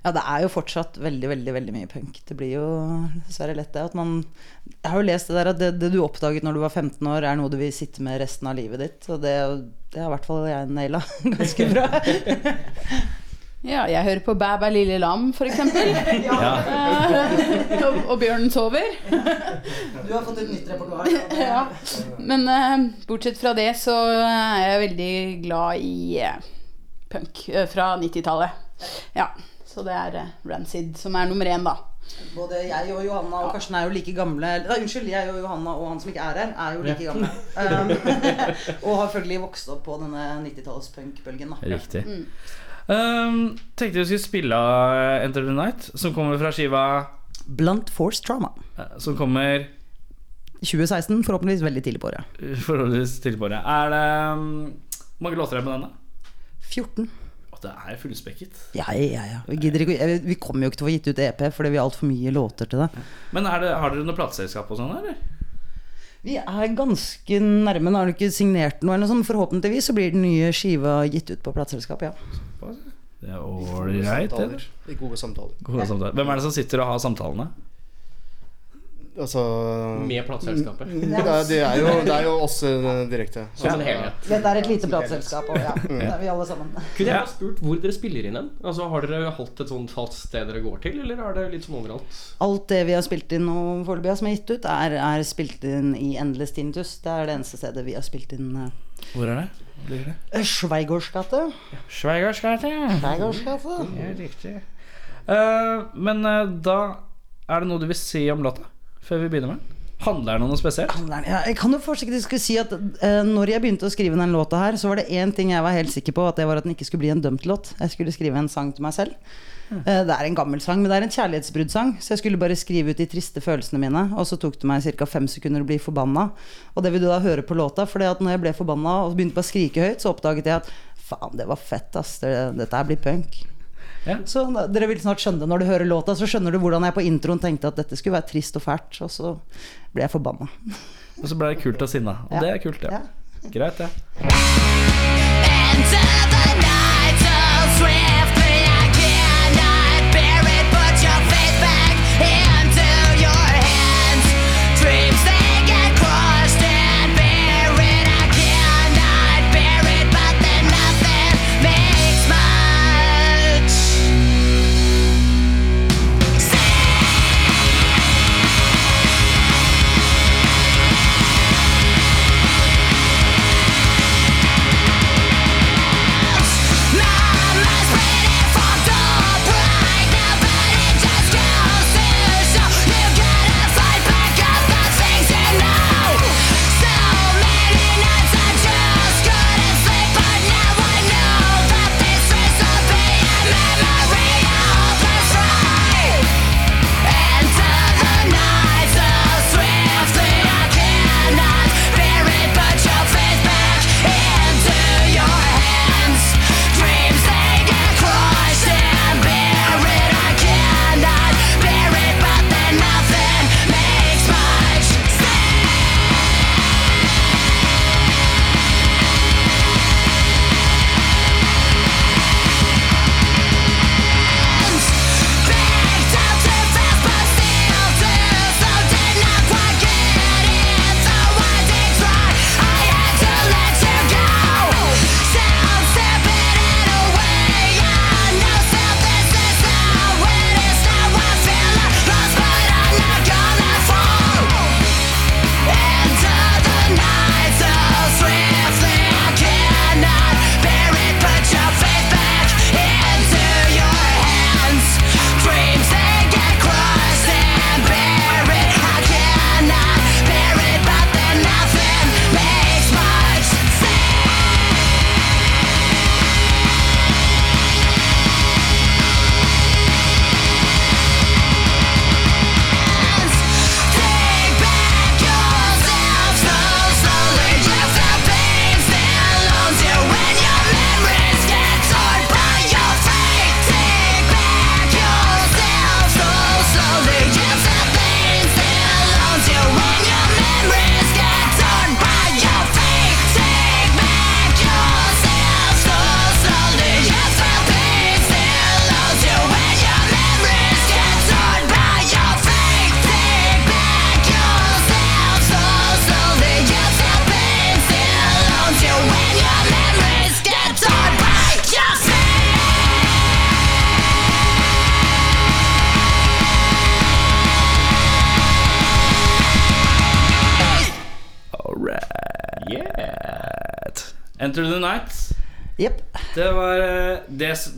Ja, det er jo fortsatt veldig, veldig veldig mye punk. Det blir jo dessverre lett det at man Jeg har jo lest det der at det, det du oppdaget når du var 15 år, er noe du vil sitte med resten av livet ditt. Og det, det har i hvert fall jeg naila <laughs> ganske bra. <laughs> Ja, jeg hører på Bæ bæ lille lam, eksempel. <laughs> Ja. og, og Bjørnen sover. Du har fått et nytt repertoar. ja. Men uh, bortsett fra det så er jeg veldig glad i uh, punk uh, fra 90-tallet. Ja, så det er eh, Rancid som er nummer én, da. Både jeg og Johanna og Karsten er jo like gamle da, Unnskyld, jeg og Johanna og han som ikke er her, er jo like gamle. <laughs> Um, <laughs> og har følgelig vokst opp på denne 90-tallspunkbølgen da Riktig. Um, tenkte vi skulle spille Enter the Night, som kommer fra skiva Blunt Force Trauma. uh, Som kommer 2016, forhåpentligvis veldig tidlig på året. <laughs> Forhåpentligvis tidlig på året. Er det um, mange låter er på denne? 14. Å, det er fullspekket. Ja, ja, ja. Vi, gidder ikke, vi kommer jo ikke til å få gitt ut EP fordi vi har altfor mye låter til det. Men er det, har dere noe plateselskap og sånn, eller? Vi er ganske nærme. Nå har du ikke signert noe, eller noe sånt. Forhåpentligvis så blir den nye skiva gitt ut på plateselskapet, ja. Det er ålreit, det. Gode samtaler. Gode samtaler. Hvem er det som sitter og har samtalene? Altså med plateselskapet. det, er, det, er jo, det er jo oss eh, direkte. En. Dette er et lite plateselskap, og ja, det er vi alle sammen. Kunne jeg ha spurt hvor dere spiller inn hen? Altså, Har dere holdt et sånt fast sted dere går til, eller er det litt sånn overalt? Alt det vi har spilt inn nå foreløpig, som er gitt ut, er, er spilt inn i Endless Tintus. Det er det eneste stedet vi har spilt inn. eh, Hvor er det? Ligger det? Gate. Schweigers gate. Schweigårds gate. Ja, riktig. Uh, men uh, da er det noe du vil si om låta? Før vi begynner med den? Handler den om noe spesielt? Ja, jeg kan jo skulle si at uh, når jeg begynte å skrive den låta her, så var det én ting jeg var helt sikker på, at det var at den ikke skulle bli en dømt låt. Jeg skulle skrive en sang til meg selv. Uh, det er en gammel sang, men det er en kjærlighetsbruddsang. Så jeg skulle bare skrive ut de triste følelsene mine, og så tok det meg ca. fem sekunder å bli forbanna. Og det vil du da høre på låta, for når jeg ble forbanna og begynte på å skrike høyt, så oppdaget jeg at faen, det var fett, ass. Det, dette her blir punk. Ja. Så dere vil snart skjønne det. Når du hører låta, så skjønner du hvordan jeg på introen tenkte at dette skulle være trist og fælt, og så ble jeg forbanna. Og så ble det kult og sinna. Og Ja. det er kult, ja. Ja. Greit, det. Into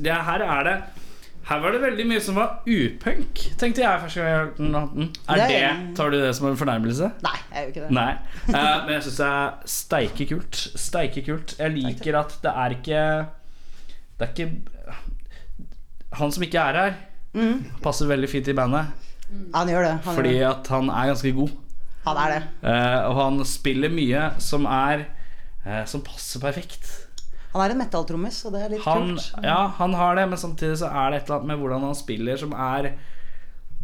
det, Her er det Her var det veldig mye som var upunk, tenkte jeg første gang jeg hørte den. Er Det det, Tar du det som en fornærmelse? Nei, jeg gjør ikke det. Nei. Uh, men jeg syns det er steike kult. Steike kult. Jeg liker at det er ikke Det er ikke Han som ikke er her, passer veldig fint i bandet. Han gjør det. Han, Fordi gjør det. at han er ganske god. han er det. Uh, og han spiller mye som er uh, Som passer perfekt. Han er en metalltrommis, og det er litt Han, kult. ja, han har det, men samtidig så er det et eller annet med hvordan han spiller som er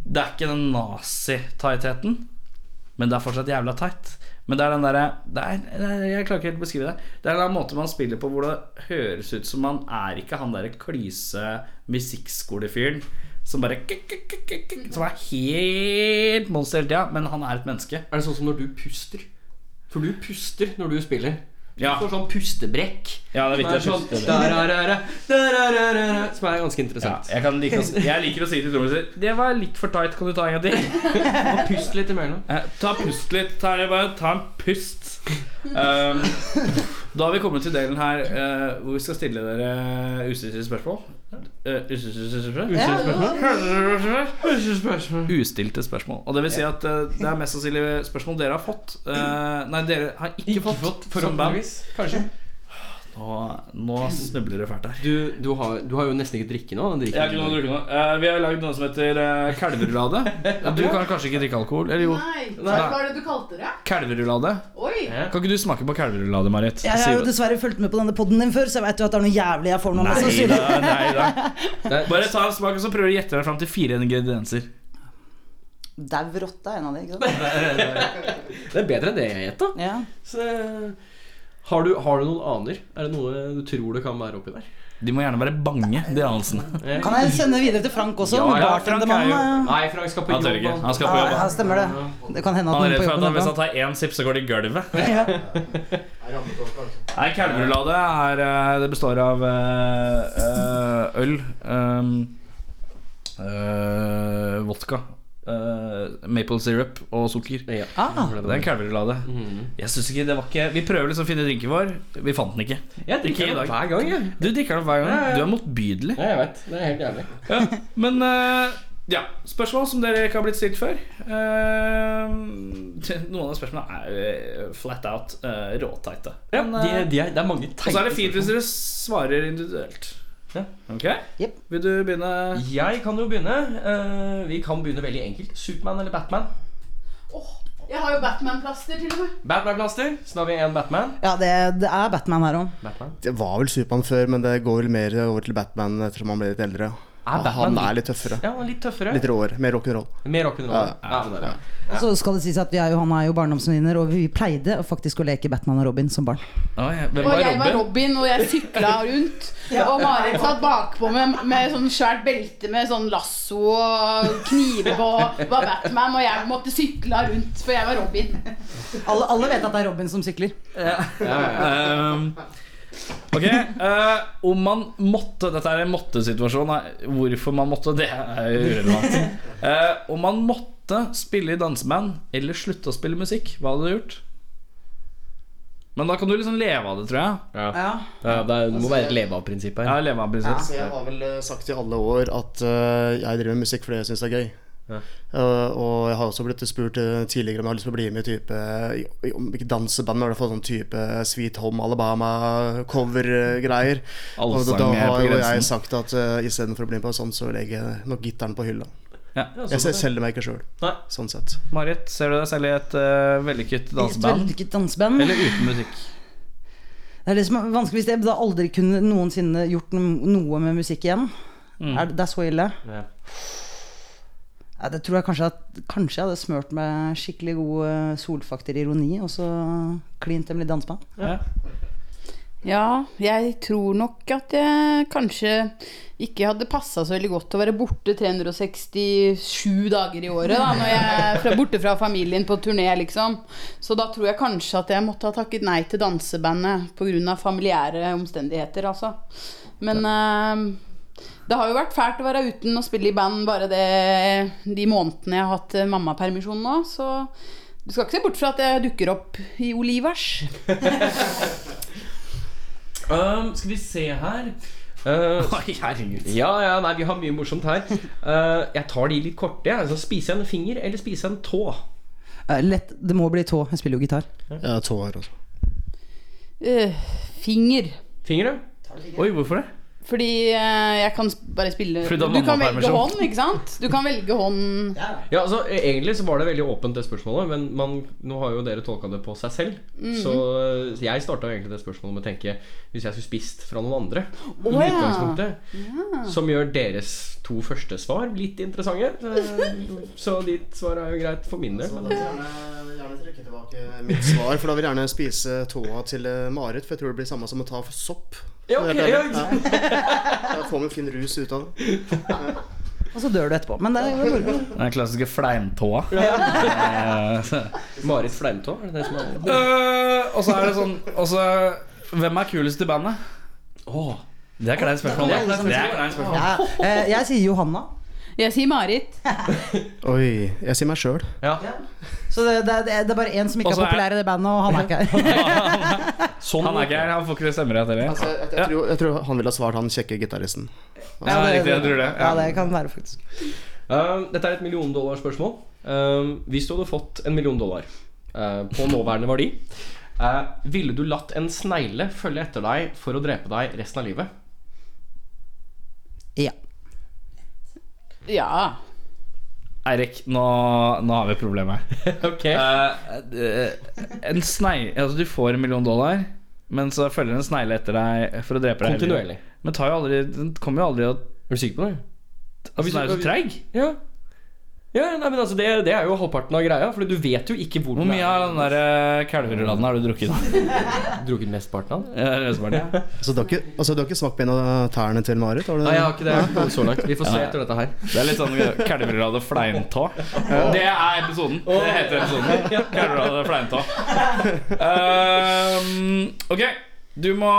Det er ikke den nazi-tightheten, men det er fortsatt jævla tight. Men det er den derre er- er- Jeg klarer ikke helt å beskrive det. Det er den måten man spiller på hvor det høres ut som man er ikke han derre klyse musikkskolefyren som bare Som er helt monster hele tida, men han er et menneske. Er det sånn som når du puster? For du puster når du spiller. Ja. Du får sånn pustebrekk. Ja, det er viktig er sånn Som er ganske Ja, interessant. jeg, kan like å, jeg liker å si til trommiser Det var litt for tight, kan du ta en gang til? <laughs> Og pust litt imellom. Eh, ta pust litt. Ta, bare ta en pust. Um, da har vi kommet til delen her uh, hvor vi skal stille dere ustilte spørsmål. Uh, ustilte spørsmål? Ustilte spørsmål. Og det vil si at uh, det er mest sannsynlig spørsmål dere har fått. Eh, nei, dere har ikke, fått, som band. Kanskje. Nå, nå snubler det fælt her. Du, du, har, du har jo nesten ikke drikke nå. Drikke Jeg har ikke noe å drikke nå. uh, vi har lagd noe som heter uh, kalverulade. <laughs> Du kan kanskje ikke drikke alkohol? Eller jo, Nei, hva var det du kalte det? kalverulade. Oi! Kan ikke du smake på kalverulade, Marit? Jeg har jo dessverre fulgt med på denne podden din før, så jeg vet jo at det er noe jævlig jeg får nå. mest Nei da, nei da. Bare ta en smak, og så prøver du å gjette deg fram til fire ingredienser. Dau rotte er en av de, ikke sant? <laughs> Det er bedre enn det jeg gjetta. Ja. Så, har, du, har du noen aner? Er det noe du tror det kan være oppi der? De må gjerne være bange, de anelsene. Kan jeg sende videre til Frank også? Ja, ja, Frank er jo- eh, Nei, Frank skal på Han jobb. ikke. Han skal på på ja, stemmer det. Det kan hende at Han er redd på for at han- hvis han tar én sipp, så går det i gulvet. <laughs> Ja. Nei, kalverulade er eh, Det består av øl, eh, øl, um, eh, vodka, eh, maple syrup og sukker. Ja. Ah, Det er en kalverulade. Jeg synes ikke det var ikke Vi prøver liksom å finne drinken vår. Vi fant den ikke. Jeg drikker Ikke i den hver gang, jeg. Du drikker den hver gang. Ja, ja. Du er motbydelig. Ja, jeg vet. Det er helt jævlig. Ja. Men uh, ja, spørsmål som dere ikke har blitt stilt før. Uh, noen av spørsmålene er flat out uh, råteite. Ja, Men, de, de er, det er mange og så er det fint hvis dere svarer individuelt. Ja. Ok? yep. Vil du begynne? Jeg kan jo begynne. Uh, vi kan begynne veldig enkelt. Supermann eller Batman? Oh, jeg har jo Batman-plaster til og med. Batman-plaster. Så da har vi én Batman. ja, det, det er Batman her òg. Det var vel Supermann før, men det går vel mer over til Batman ettersom han ble litt eldre. Er Batman han er litt tøffere. Ja, han er litt tøffere. Litt råere. Mer rock'n'roll. Mer rock'n'roll. Ja, Ja. Og så skal det sies at er jo, han er jo barndomsvenninner, og vi pleide faktisk å leke Batman og Robin som barn. Ah, ja. Og var jeg var Robin? Og jeg sykla rundt. <laughs> Og Marit satt bakpå med, med sånn svært belte med sånn lasso og kniver på. Var Batman, og jeg måtte sykle rundt, for jeg var Robin. Alle, alle vet at det er Robin som sykler. Ja, ja, <laughs> Um, ok, uh, om man måtte Dette er en måttesituasjon. Hvorfor man måtte, det er jo irrelevant. <laughs> Eh, om man måtte spille i danseband eller slutte å spille musikk, hva hadde du gjort? Men da kan du liksom leve av det, tror jeg. Ja. Ja. Ja, det, er, det må være et leve av-prinsipp her. Ja, leve av prinsipp. Så jeg har vel eh, sagt i alle år at uh, jeg driver med musikk fordi jeg syns det er gøy. Ja. Eh, og jeg har også blitt spurt eh, tidligere om jeg har lyst til å bli med i type Om ikke danseband, men i hvert fall sånn type Sweet Home Alabama-cover-greier. Og da, da har jo jeg sagt at uh, istedenfor å bli med på sånn, så legger jeg nok gitaren på hylla. Ja. Jeg selger meg ikke sjøl, sånn sett. Marit, ser du deg selv i et uh, vellykket danseband? et vellykket danseband. Eller uten musikk? Det er det som er vanskelig hvis jeg da aldri kunne noensinne gjort noe med musikk igjen. Mm. Er det, det er så ille. Ja. Ja, det tror jeg kanskje at Kanskje jeg hadde smørt med skikkelig god solfakterironi solfaktor-ironi, og så klint dem litt danseband. Ja. Ja, jeg tror nok at jeg kanskje ikke hadde passa så veldig godt å være borte 367 dager i året, da, når jeg er fra, borte fra familien på turné, liksom. Så da tror jeg kanskje at jeg måtte ha takket nei til dansebandet pga. familiære omstendigheter, altså. Men eh, det har jo vært fælt å være uten å spille i band bare det, de månedene jeg har hatt eh, mammapermisjon nå, så du skal ikke se bort fra at jeg dukker opp i Olivers. <laughs> Um, skal vi se her Uh, Oi, herregud. ja, ja, nei, vi har mye morsomt her. Uh, jeg tar de litt korte. Ja. Altså, spiser jeg en finger, eller spiser jeg en tå? Uh, Lett, det må bli tå. Jeg spiller jo gitar. Ja, tå her også. Uh, finger. Finger, ja. Oi, hvorfor det? Fordi eh, jeg kan bare spille Fordi du kan velge hånd, ikke sant? Du kan velge hånd Ja, altså e- Egentlig så var det veldig åpent, det spørsmålet. Men man, nå har jo dere tolka det på seg selv. Så uh, jeg starta egentlig det spørsmålet med å tenke Hvis jeg skulle spist fra noen andre i ja. utgangspunktet, som gjør deres to første svar litt interessante. Uh, så ditt svar er jo greit for min del. Altså, Gjerne, gjerne trekke tilbake mitt svar, for da vil jeg gjerne spise tåa til eh, Marit. For jeg tror det blir samme som å ta sopp. Ja, ok, ja. <laughs> Da får man jo fin rus ut av det. Og så dør du etterpå. Men det er jo moro. Den klassiske fleimtåa. Marit Fleimtå, er det det som er Øh, og så er det sånn også, Hvem er kulest i bandet? Åh, Det er kleint spørsmål. da. Det er kleint spørsmål. Ja, eh, jeg sier Johanna. Jeg sier Marit. <laughs> Oi. Jeg sier meg sjøl. ja. Så det, det, det det er bare én som ikke Også er er- populær i det bandet, og han er ikke <laughs> her. Sånn Han er ikke her, han får ikke stemmerett heller. Altså, jeg, jeg, tror, jeg tror han ville ha svart han kjekke gitaristen. Ja, riktig, jeg tror det. Ja, det kan være, faktisk. Uh, dette er et milliondollarspørsmål. Uh, hvis du hadde fått en million dollar uh, på nåværende verdi, uh, ville du latt en snegle følge etter deg for å drepe deg resten av livet? Ja. Ja. Eirik, nå, nå har vi et problem her. <laughs> Ok Eh, eh, en snei... Altså, du får en million dollar, men så følger en snegle etter deg for å drepe deg. Kontinuerlig. Men tar jo aldri, den kommer jo aldri å Er du sikker på det? Altså, den er jo så treig. Ja. Ja nei, men altså det, det er jo halvparten av greia, for du vet jo ikke hvor Hvor mye av den der eh, har du drukket? <laughs> Drukket mesteparten av? Ja, mesteparten, <laughs> ja. Så du har ikke, altså, du har ikke smakt på en av tærne til Marit? Har du? Nei, jeg har ikke det. Så langt. Vi får se etter dette her. Det er litt sånn kalverulade fleintå. Det er episoden. Det heter episoden. Kalverulade fleintå. Um, <laughs> ok, du må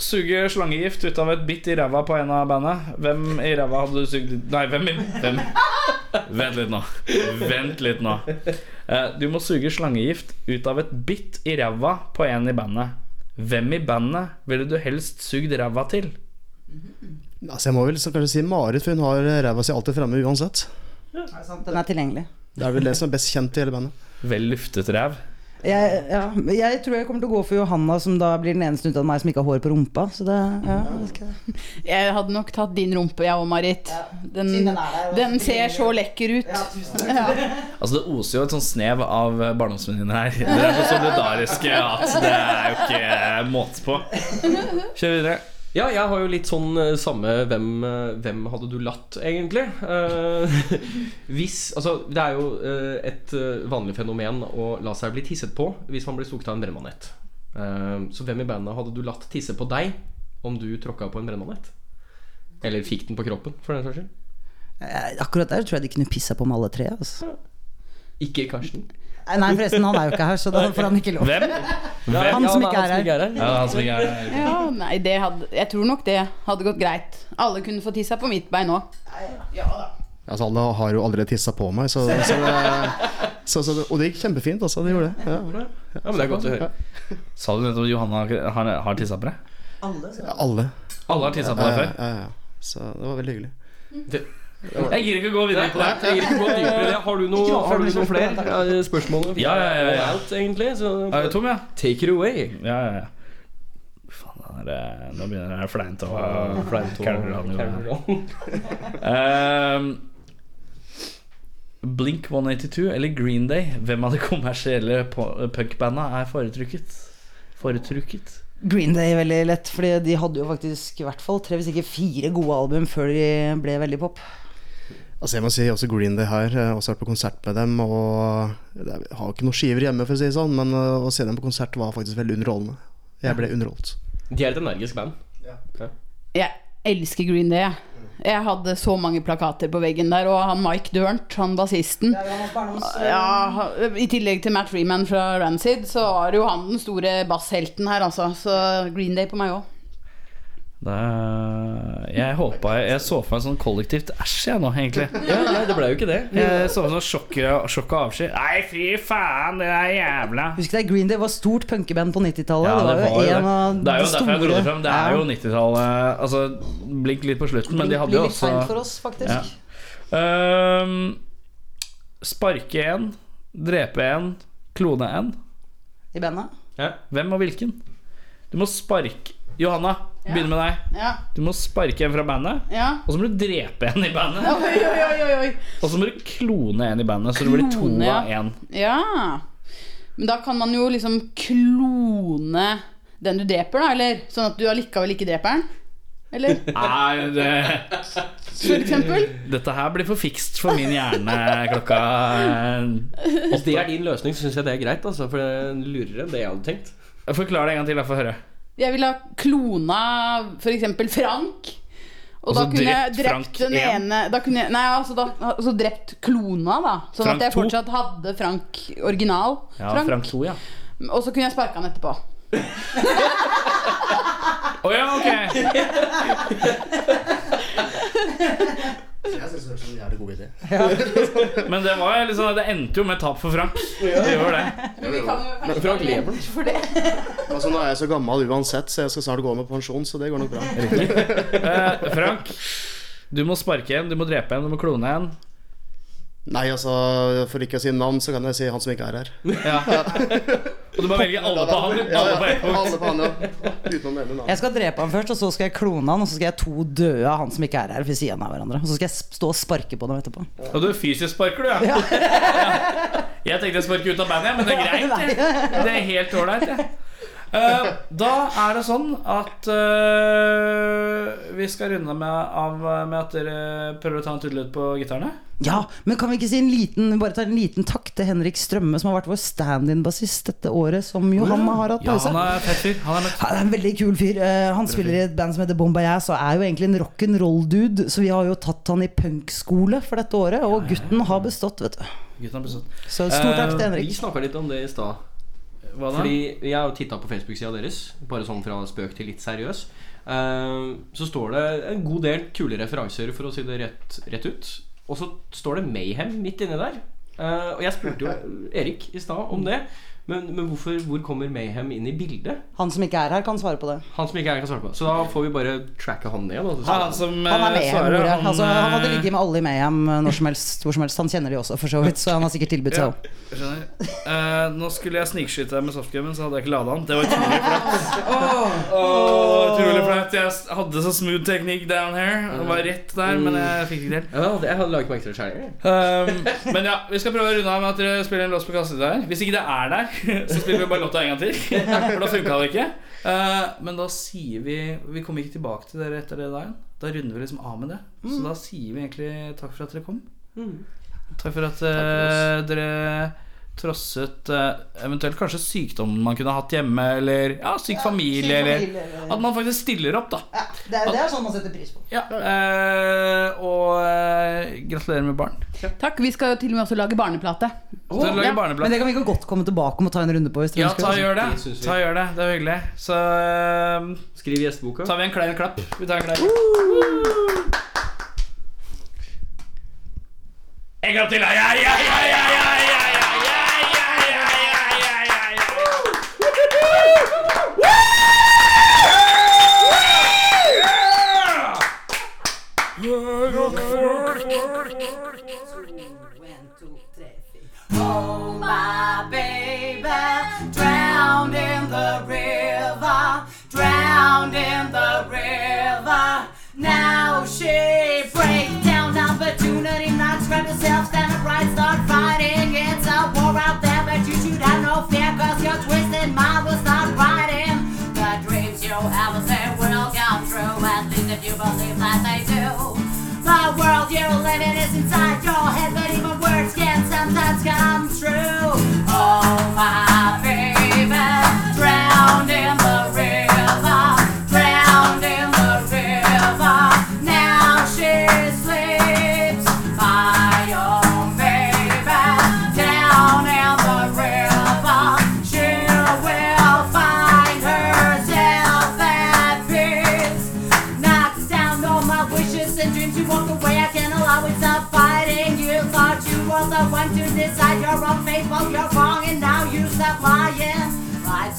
suge slangegift ut av et bitt i ræva på en av bandet. Hvem i ræva hadde du sugd Nei, hvem i hvem? Vent litt nå. Vent litt nå. Eh, du må suge slangegift ut av et bitt i ræva på en i bandet. Hvem i bandet ville du helst sugd ræva til? Altså, jeg må vel kanskje si Marit, for hun har ræva si alltid fremme uansett. Den er tilgjengelig. Det er vel det som er best kjent i hele bandet. Vel luftet ræv. Jeg, ja, jeg tror jeg kommer til å gå for Johanna, som da blir den eneste unntatt av meg som ikke har hår på rumpa. Så det, ja, skal jeg. Jeg hadde nok tatt din rumpe, jeg òg, Marit. Den, og den ser så lekker ut. Ja. Altså Det oser jo et sånn snev av barndomsvenninner her. Dere er så solidariske at det er jo ikke måte på. Kjør videre. Ja, jeg har jo litt sånn eh, samme hvem, eh, hvem hadde du latt, egentlig? Eh, <laughs> hvis Altså, det er jo eh, et vanlig fenomen å la seg bli tisset på hvis man blir stukket av en brennmanett. Eh, så hvem i bandet hadde du latt tisse på deg om du tråkka på en brennmanett? Eller fikk den på kroppen, for den saks skyld. Akkurat der tror jeg de kunne pissa på med alle tre. Altså. Ikke Karsten. Nei, forresten, han er jo ikke her, så da får han ikke lov. Hvem? Han som ikke er her. Ja, han som ikke er her. Ja, nei, det hadde, jeg tror nok det hadde gått greit. Alle kunne få tissa på mitt bein òg. Altså, alle har jo allerede tissa på meg, så, så, det, så, så det, Og det gikk kjempefint, altså. Det gjorde det. Ja. Ja, men det er godt å høre. Sa du nettopp at Johanna har, har tissa på deg? Alle. Alle. Alle har tissa på deg før? ja, ja. Så det var veldig hyggelig. Jeg gidder ikke å gå videre på det. Jeg gir ikke gå dypere i det. Har du noe, har du noen flere ja, spørsmål? Ja, ja, ja, ja. Out, egentlig, så Er du tom, ja? take it away. Ja, ja, ja. Det er, nå begynner det fleint å Kalverulade. <laughs> Ehm, Blink 182 eller Green Day, hvem av de kommersielle punkbanda er foretrukket? Foretrukket? Green Day er veldig lett, Fordi de hadde jo faktisk i hvert fall tre, hvis ikke fire gode album før de ble veldig pop. Altså jeg må si også Green Day her. Jeg har også vært på konsert med dem. Og jeg har ikke noen skiver hjemme, for å si det sånn, men uh, å se dem på konsert var faktisk veldig underholdende. Jeg ble underholdt. De er et energisk band. Jeg elsker Green Day. jeg. Jeg hadde så mange plakater på veggen der, og han Mike Durnt, han bassisten ja, I tillegg til Matt Freeman fra Rancid, så var jo han den store basshelten her, altså. Så Green Day på meg òg. Jeg håpa jeg, jeg så for meg sånn kollektivt æsj, jeg nå, egentlig. <laughs> Ja, nei, det ble jo ikke det. Jeg så for meg sånn sjokk, sjokk og avsky. Nei, fy faen, det er jævla Husk det, Green Day var stort punkeband på 90-tallet. Ja, det var jo en det. av Det er jo de derfor jeg dro det frem. Det er jo 90-tallet. Altså, blink litt på slutten, men de hadde jo litt også feil for oss, faktisk. Ja. Um, Sparke en, drepe en, klone en. I bandet. Hvem og hvilken? Du må sparke Johanna, begynne med deg. Ja, Du må sparke en fra bandet, ja. og så må du drepe en i bandet. Oi, oi, oi, oi, oi. Og så må du klone en i bandet, så det blir to ja. av én. Ja. Men da kan man jo liksom klone den du dreper, da, eller? Sånn at du allikevel ikke dreper den? Eller? <laughs> Nei, det, For eksempel? dette her blir for fikst for min hjerne klokka Hvis det er din løsning, så syns jeg det er greit. Altså, for det er lurere enn det jeg hadde tenkt. Forklar det en gang til, da, få høre. Jeg ville ha klona eksempel Frank. Og, Og da så kunne jeg drept den ene da kunne jeg, Nei, altså, da, altså drept klona, da. Sånn Frank at jeg fortsatt fortsatt hadde Frank original. Ja, Frank. Frank 2, ja. Og så kunne jeg sparka han etterpå. Å ja, ok. <laughs> Jeg synes det er en jævlig god idé. <laughs> Men det var liksom Det endte jo med tap for Frank. Det gjør det. Men vi kan jo Men Frank lever for det. Altså, nå er jeg så gammel uansett, så jeg skal snart gå med pensjon, så det går nok bra. <laughs> Eh, Frank, du må sparke en, du må drepe en, du må klone en. Nei, altså, for ikke å si navn, så kan jeg si han som ikke er her. Ja. <laughs> Og du må velge alle på han. Ja, Alle ja. på. Alle på han, ja. Utenom å navnet. Jeg skal drepe han først, og så skal jeg klone han, og så skal jeg to døde av han som ikke er her, ved siden av hverandre. Og så skal jeg stå og sparke på dem etterpå. Og du fysisk sparker, du, ja. ja. <laughs> Jeg tenkte jeg sparke ut av bandet, men det er greit. Det, det er helt ålreit, jeg. Uh, da er det sånn at eh, vi skal runde med, av med at dere prøver å ta en tudelut på gitarene. Ja, men kan vi ikke si en liten, bare ta en liten takk til Henrik Strømme, som har vært vår stand-in-bassist dette året som Johanna har hatt pause. Ja, han er fett fyr. Han er. Han er en veldig kul fyr. Eh, han spiller i et band som heter Bombayas og er jo egentlig en rock'n'roll-dude. Så vi har jo tatt han i punkskole for dette året, og gutten har bestått, vet du. Gutten har bestått. Så stor takk til Henrik. Vi snakka litt om det i stad. Fordi jeg har jo titta på Facebook-sida deres, bare sånn fra spøk til litt seriøs. Eh, så står det en god del kule referanser, for å si det rett, rett ut. Og så står det Mayhem midt inni der. Eh, og jeg spurte jo <laughs> Erik i stad om det. Men, men hvorfor, hvor kommer Mayhem inn i bildet? Han som ikke er her, kan svare på det. Han som ikke jeg kan svare på. Så da får vi bare tracke han ned. Altså. Han som Han er eh, Mayhem-ordet. han, Altså, han hadde eh, ligget med alle i Mayhem eh, når som helst, hvor som helst. Han kjenner de også, for så vidt, så han har sikkert tilbudt seg òg. Ja. Eh, nå skulle jeg snikskyte deg med softgamen, så hadde jeg ikke lada den. Det var utrolig flaut. Åh, utrolig flaut. Jeg hadde så smooth teknikk down here. Det var rett der, men jeg fikk ikke til. Ja, det, hadde laget meg ekstra skjæring. Um, men ja, vi skal prøve å runde av med at dere spiller en låt på kassa der. Hvis ikke det er der, <laughs> så spiller vi bare låta en gang til. <laughs> For da funka det ikke. Uh, men da sier vi Vi kommer ikke tilbake til dere etter det der. Da runder vi liksom av med det. Så da sier vi egentlig takk for at dere kom. Takk for at uh, dere trosset eh, eventuelt kanskje sykdommen man kunne hatt hjemme, eller ja, syk ja, familie, syk familie eller, At man faktisk stiller opp, da. Ja, det, er, at, det er sånn man setter pris på. Ja, øh, og øh, gratulerer med barn. Takk. Vi skal jo til og med også lage barneplate. Oh, lage barneplate. Men det kan vi godt komme tilbake om og ta en runde på. ja, ta, og gjør det. ta og gjør det. Det er hyggelig. Så øh, Skriv gjesteboka. Tar vi en klein klapp. Vi tar en klein. Uh! En gang til! Ja, ja, ja, ja, ja, ja, ja. Oh, my baby, drowned in the river, drowned in the river. Now she breaks opportunity, knocks grab yourself, stand upright, start fighting. It's a war out there, but you should have no fear, cause your twisted mind will start riding. The dreams you have, they will come true, at least if you believe that they do. The world you're living is inside your head, but even words can sometimes come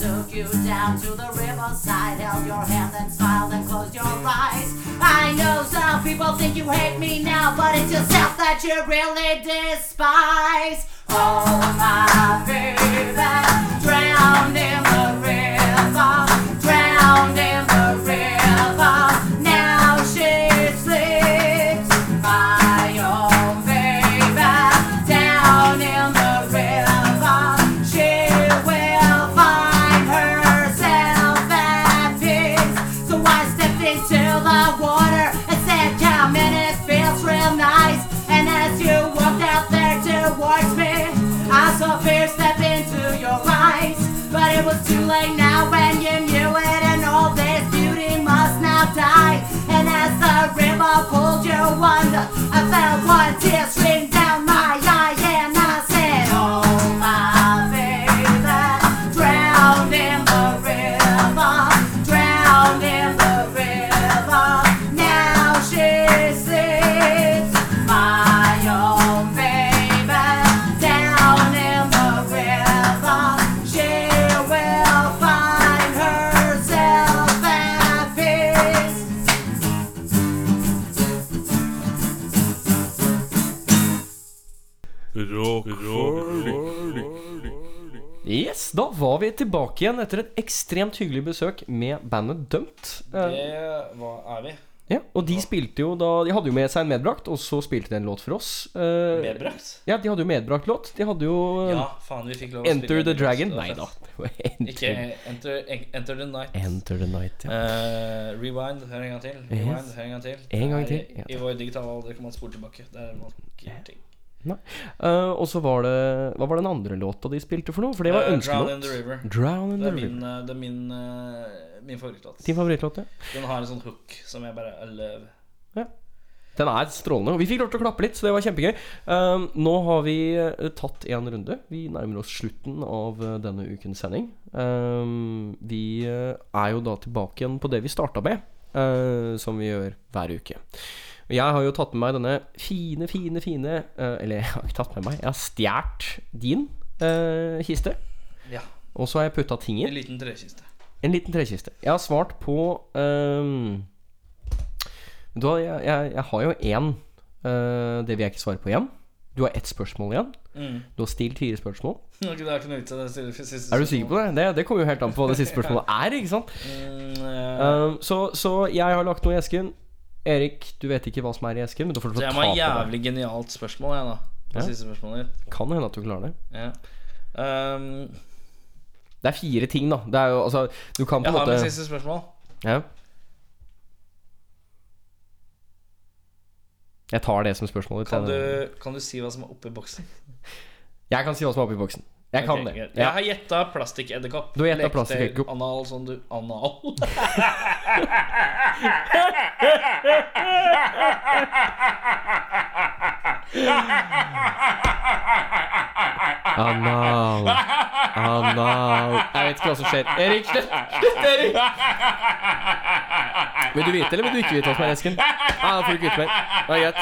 took you down to the riverside, held your hand and smiled and closed your eyes. I know some people think you hate me now, but it's yourself that you really despise. Oh, my baby, drowned in the river, drowned in late now when you knew it, and all this beauty must now die. And as the river pulled you under, I felt one tear stream da var vi tilbake igjen etter et ekstremt hyggelig besøk med bandet Dømt. Eh, Det var, er vi? ja, og de spilte jo da De hadde jo med seg en medbrakt, og så spilte de en låt for oss. Eh, Medbrakt? Ja, de hadde jo medbrakt låt. De hadde jo Ja, faen, vi fikk lov å Enter spille the Dragon. remix, Nei da. Ikke Enter, enter, the Night. Enter the Night, ja. uh, rewind, hør en gang til. Rewind, hør en gang til. En gang til, ja. I vår digitale alder kan man spole tilbake. Det er mange ting. Eh, og så var det Hva var den andre låta de spilte for noe? For det var Eh, Drown in the River. In Det er the min, river. det er min, uh, min favorittlåt. Din favorittlåt, ja. Den har en sånn hook som jeg bare I love. Den er strålende. Og vi fikk lov til å klappe litt, så det var kjempegøy. Um, nå har vi eh, tatt en runde. Vi nærmer oss slutten av eh, denne ukens sending. Um, vi eh, er jo da tilbake igjen på det vi starta med, uh, som vi gjør hver uke. Jeg har jo tatt med meg denne fine, fine, fine eh, Eller jeg har ikke tatt med meg, jeg har stjålet din eh, kiste. Ja. Og så har jeg putta ting i. En liten trekiste. En liten trekiste. Jeg har svart på Vet du hva, jeg, jeg, jeg har jo én uh, Det vil jeg ikke svare på igjen. Du har ett spørsmål igjen. Mm. Du har stilt fire spørsmål. <laughs> Ok, det er ikke noe vits i det siste- siste Er du sikker på det? Det, det kommer jo helt an på hva det siste spørsmålet <laughs> er. ikke sant? Mm, eh, Um, så, så jeg har lagt noe i esken. Erik, du vet ikke hva som er i esken, men du får lov det til å ta på jævlig genialt spørsmål, jeg, da. Det Ja. siste spørsmålet ditt. Kan hende at du klarer det. Ja. Um, Det er fire ting, da. Det er jo altså Du kan på jeg en har mitt siste spørsmål. Ja. Jeg tar det som spørsmålet. Kan du, kan du si hva som er oppi boksen? Jeg kan si hva som er oppi boksen. Jeg kan okay, det. Ja. Jeg har gjetta plastikkedderkopp. Du har gjetta plastikkedderkopp. Anal som du Anal? Anal. Anal. Jeg vet ikke hva som skjer. Erik, slutt! Slutt, Erik! Vil du vite eller vil du ikke vite hva som er esken? Ja, da får du ikke vite mer. Det er greit.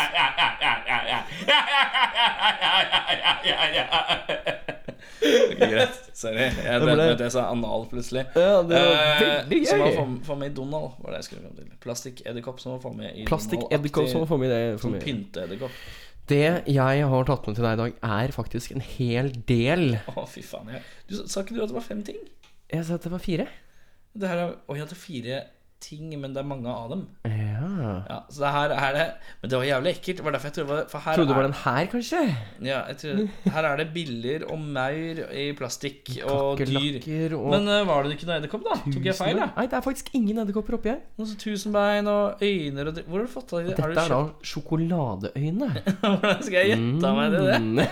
Greit. Sorry. Jeg dreit meg ut. Jeg sa anal plutselig. Ja, det var veldig gøy. Som var for, få med i Donald, var det jeg skulle fram til. Plastikkedderkopp som var for meg i Plastikkedderkopp som får med det. for Sånn pynteedderkopp. Det jeg har tatt med til deg i dag, er faktisk en hel del. Å, fy faen. Jeg. Du, sa ikke du at det var fem ting? Jeg sa at det var fire. Det her er å, jeg hadde fire ting, men det er mange av dem. Ja. Ja, så det her er det Men det var jævlig ekkelt. Var derfor jeg trodde For her Trodde det var den her, kanskje? ja, jeg tror, her er det biller og maur i plastikk og dyr. Og Men uh, var det ikke noe edderkopp, da? Tok jeg feil, da? Nei, det er faktisk ingen edderkopper oppi her. Noen sånn tusenbein og øyne og Hvor har du fått av det? Dette du er da sjokoladeøyne. <laughs> Hvordan skal jeg gjette meg til det?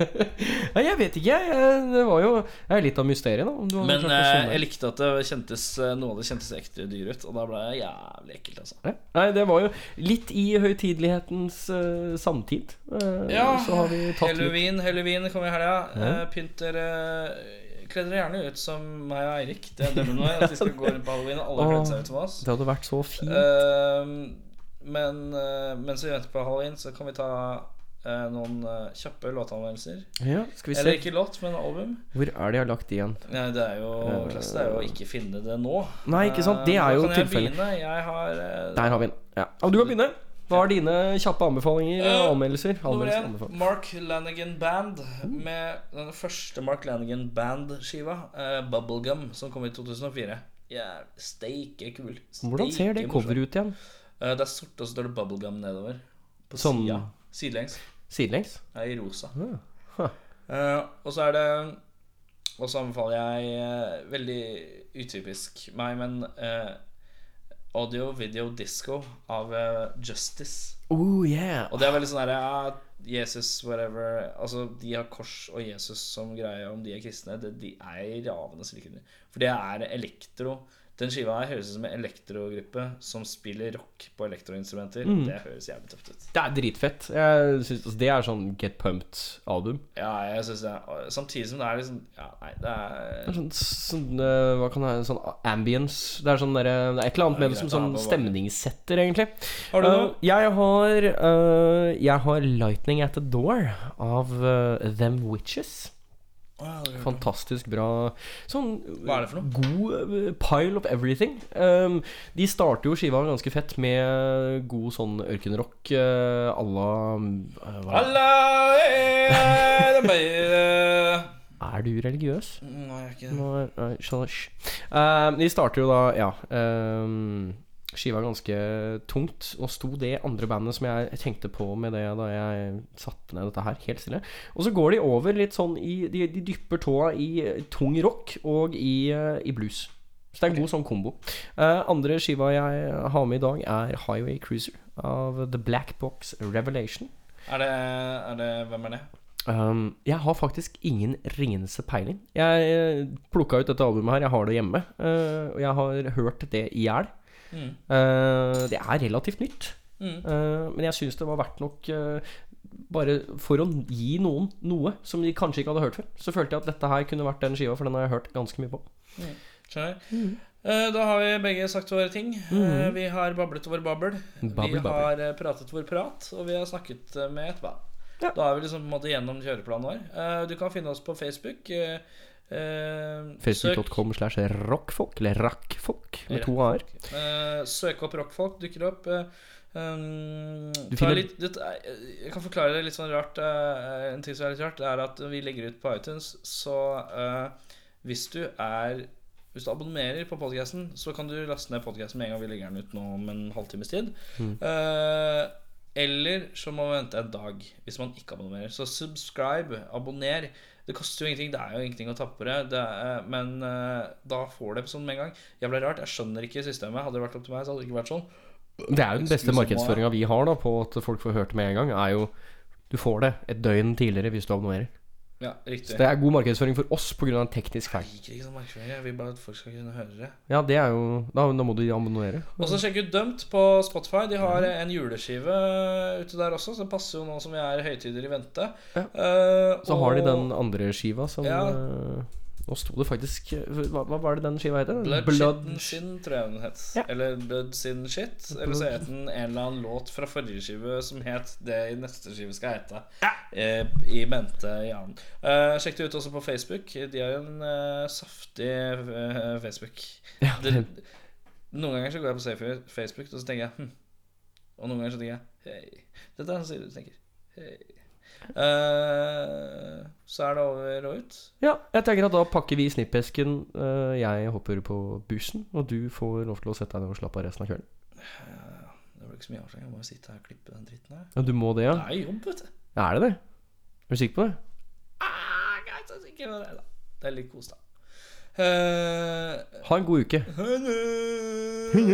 <laughs> Nei, jeg vet ikke. jeg. Det var jo Det er litt av mysteriet, da. om du Men eh, jeg likte at det kjentes eh, noe av det kjentes ekte dyr ut, og da ble jeg jævlig ekkelt, altså. Ja. Nei, det var jo litt i høytidelighetens uh, samtid. Uh, Ja, så har vi tatt litt Halloween, Halloween kommer i helga. Ja. Uh, pynter uh, Kle dere gjerne ut som meg og Eirik. Det er dømmer nå at vi skal gå rundt på halloween, og alle kler seg ut som oss. Det hadde vært så fint. Uh, men mens vi venter på halloween, så kan vi ta eh, noen eh, kjappe låtanmeldelser. ja, Eller ikke låt, men album. Hvor er det jeg har lagt de igjen? Ja, det er jo klasse, det er jo å ikke finne det nå. Nei, ikke sant? Det Eh, er jo tilfellet. eh, Der har vi den. Ja. Du kan begynne. Hva er dine kjappe anbefalinger og og anmeldelser? Nummer én. Mark Lanigan Band. Med den første Mark Lanigan Band-skiva, uh, Bubblegum, som kom i 2004. Yeah, steike kul. Hvordan ser det coveret ut igjen? Uh, det er sort, og så står det Bubblegum nedover. På Sånn- sida. Sidelengs. Sidelengs? Ja, I rosa. Mm. huh. Eh, og så er det Og så anbefaler jeg uh, veldig utypisk meg, men uh, Audio Video Disco av Justice. Oh, yeah. Og det er veldig sånn herre ja, Jesus, whatever Altså, de har kors og Jesus som greie, om de er kristne. Det, de er ravende slikere. For det er elektro. Den skiva her høres ut som en elektrogruppe som spiller rock på elektroinstrumenter. Mm. Det høres jævlig tøft ut. Det er dritfett. Synes, altså, det er sånn Get Pumped-album. Ja, jeg syns det er Samtidig som det er liksom Ja, nei, det Det er er sånn, sånn eh, Hva kan det være? Sånn ambience. Det er sånn der, Det er et eller annet med det som sånn stemningssetter, egentlig. Har du noe? Uh, jeg har uh, Jeg har 'Lightning At The Door' av uh, Them Witches. Fantastisk bra Sånn Hva er det for noe? god eh, pile of everything. Um, de starter jo skiva ganske fett med god sånn ørkenrock à la uh, hva- eh, det er bare- Er du religiøs? Nei, jeg er ikke det. Nå er- nei, skjønner hysj. Eh, de starter jo da, ja ehm, Skiva ganske tungt. Og sto det andre bandet som jeg tenkte på med det da jeg satte ned dette her, helt stille. Og så går de over litt sånn i De, de dypper tåa i eh, tung rock og i, eh, i blues. Så det er en god sånn kombo. Uh, andre skiva jeg har med i dag, er Highway Cruiser av The Black Box Revelation. Er det, er det Hvem er det? Um, jeg har faktisk ingen ringende peiling. Jeg plukka ut dette albumet her, jeg har det hjemme. eh, og jeg har hørt det i hjel. Mm. Eh, det er relativt nytt. Mm. Uh, men jeg syns det var verdt nok uh, Bare for å gi noen noe som de kanskje ikke hadde hørt før. Så følte jeg at dette her kunne vært den skiva, for den har jeg hørt ganske mye på. Skjønner. Eh, da har vi begge sagt våre ting. Mm. vi har bablet vår babbel. Babbel, vi har pratet vår prat, og vi har snakket med et band. Da er vi liksom på en måte gjennom kjøreplanen vår. Eh, du kan finne oss på Facebook. Eh, Facebook.com slash rockfolk, eller rakkfolk, med to a-er. Uh, søk opp rockfolk, dukker opp. um, finner- litt, det, jeg kan forklare det litt sånn rart. Uh, en ting som er litt rart, er at vi legger ut på iTunes, så uh, hvis du er Hvis du abonnerer på podcasten så kan du laste ned podcasten med en gang vi legger den ut nå om en halvtimes tid. Eh, eller så må man vente en dag hvis man ikke abonnerer. Så subscribe, abonner. Det koster jo ingenting. Det er jo ingenting å tappe på det. det er, men eh, da får du episoden med en gang. Jævla rart. Jeg skjønner ikke systemet. Hadde det vært opp til meg, så hadde det ikke vært sånn. Det er jo den beste markedsføringa vi har da på at folk får hørt det med en gang, er jo Du får det et døgn tidligere hvis du abonnerer. Ja, riktig. Så det er god markedsføring for oss pga. en teknisk feil. Jeg liker ikke sånn markedsføring. Jeg vil bare at folk skal kunne høre det. Ja, det er jo Da, da må du abonnere. Og så sjekk ut Dømt på Spotify. De har en juleskive ute der også, så det passer jo nå som vi er høytider i vente. Ja. Uh, Så har de den andre skiva som Ja. Eh, Nå sto det faktisk Hva, hva var det den skiva heter? Blood, Blood Sin, tror jeg den het. Ja. Eller Blood Sin Shit. Eller så het den en eller annen låt fra forrige skive som het det i neste skive skal hete. Eh, I mente i annen. Eh, sjekk det ut også på Facebook. De har jo en eh, saftig eh, Facebook. Ja, det, noen ganger så går jeg på Facebook, og så tenker jeg hm. Og noen ganger så tenker jeg hei. Dette er en side du tenker hei. Eh, så er det over og ut. Ja, jeg tenker at da pakker vi snippesken. Uh, jeg hopper på bussen, og du får lov til å sette deg ned og slappe av resten av kvelden. Det blir ikke så mye avslag. Jeg må jo sitte her og klippe den dritten her. Ja, du må det, ja? Det er jobb, vet du. Ja, Er det det? Er du sikker på det? Ah, ikke så sikker på det, da. Det er litt kos, da. Eh, Ha en god uke. ha det.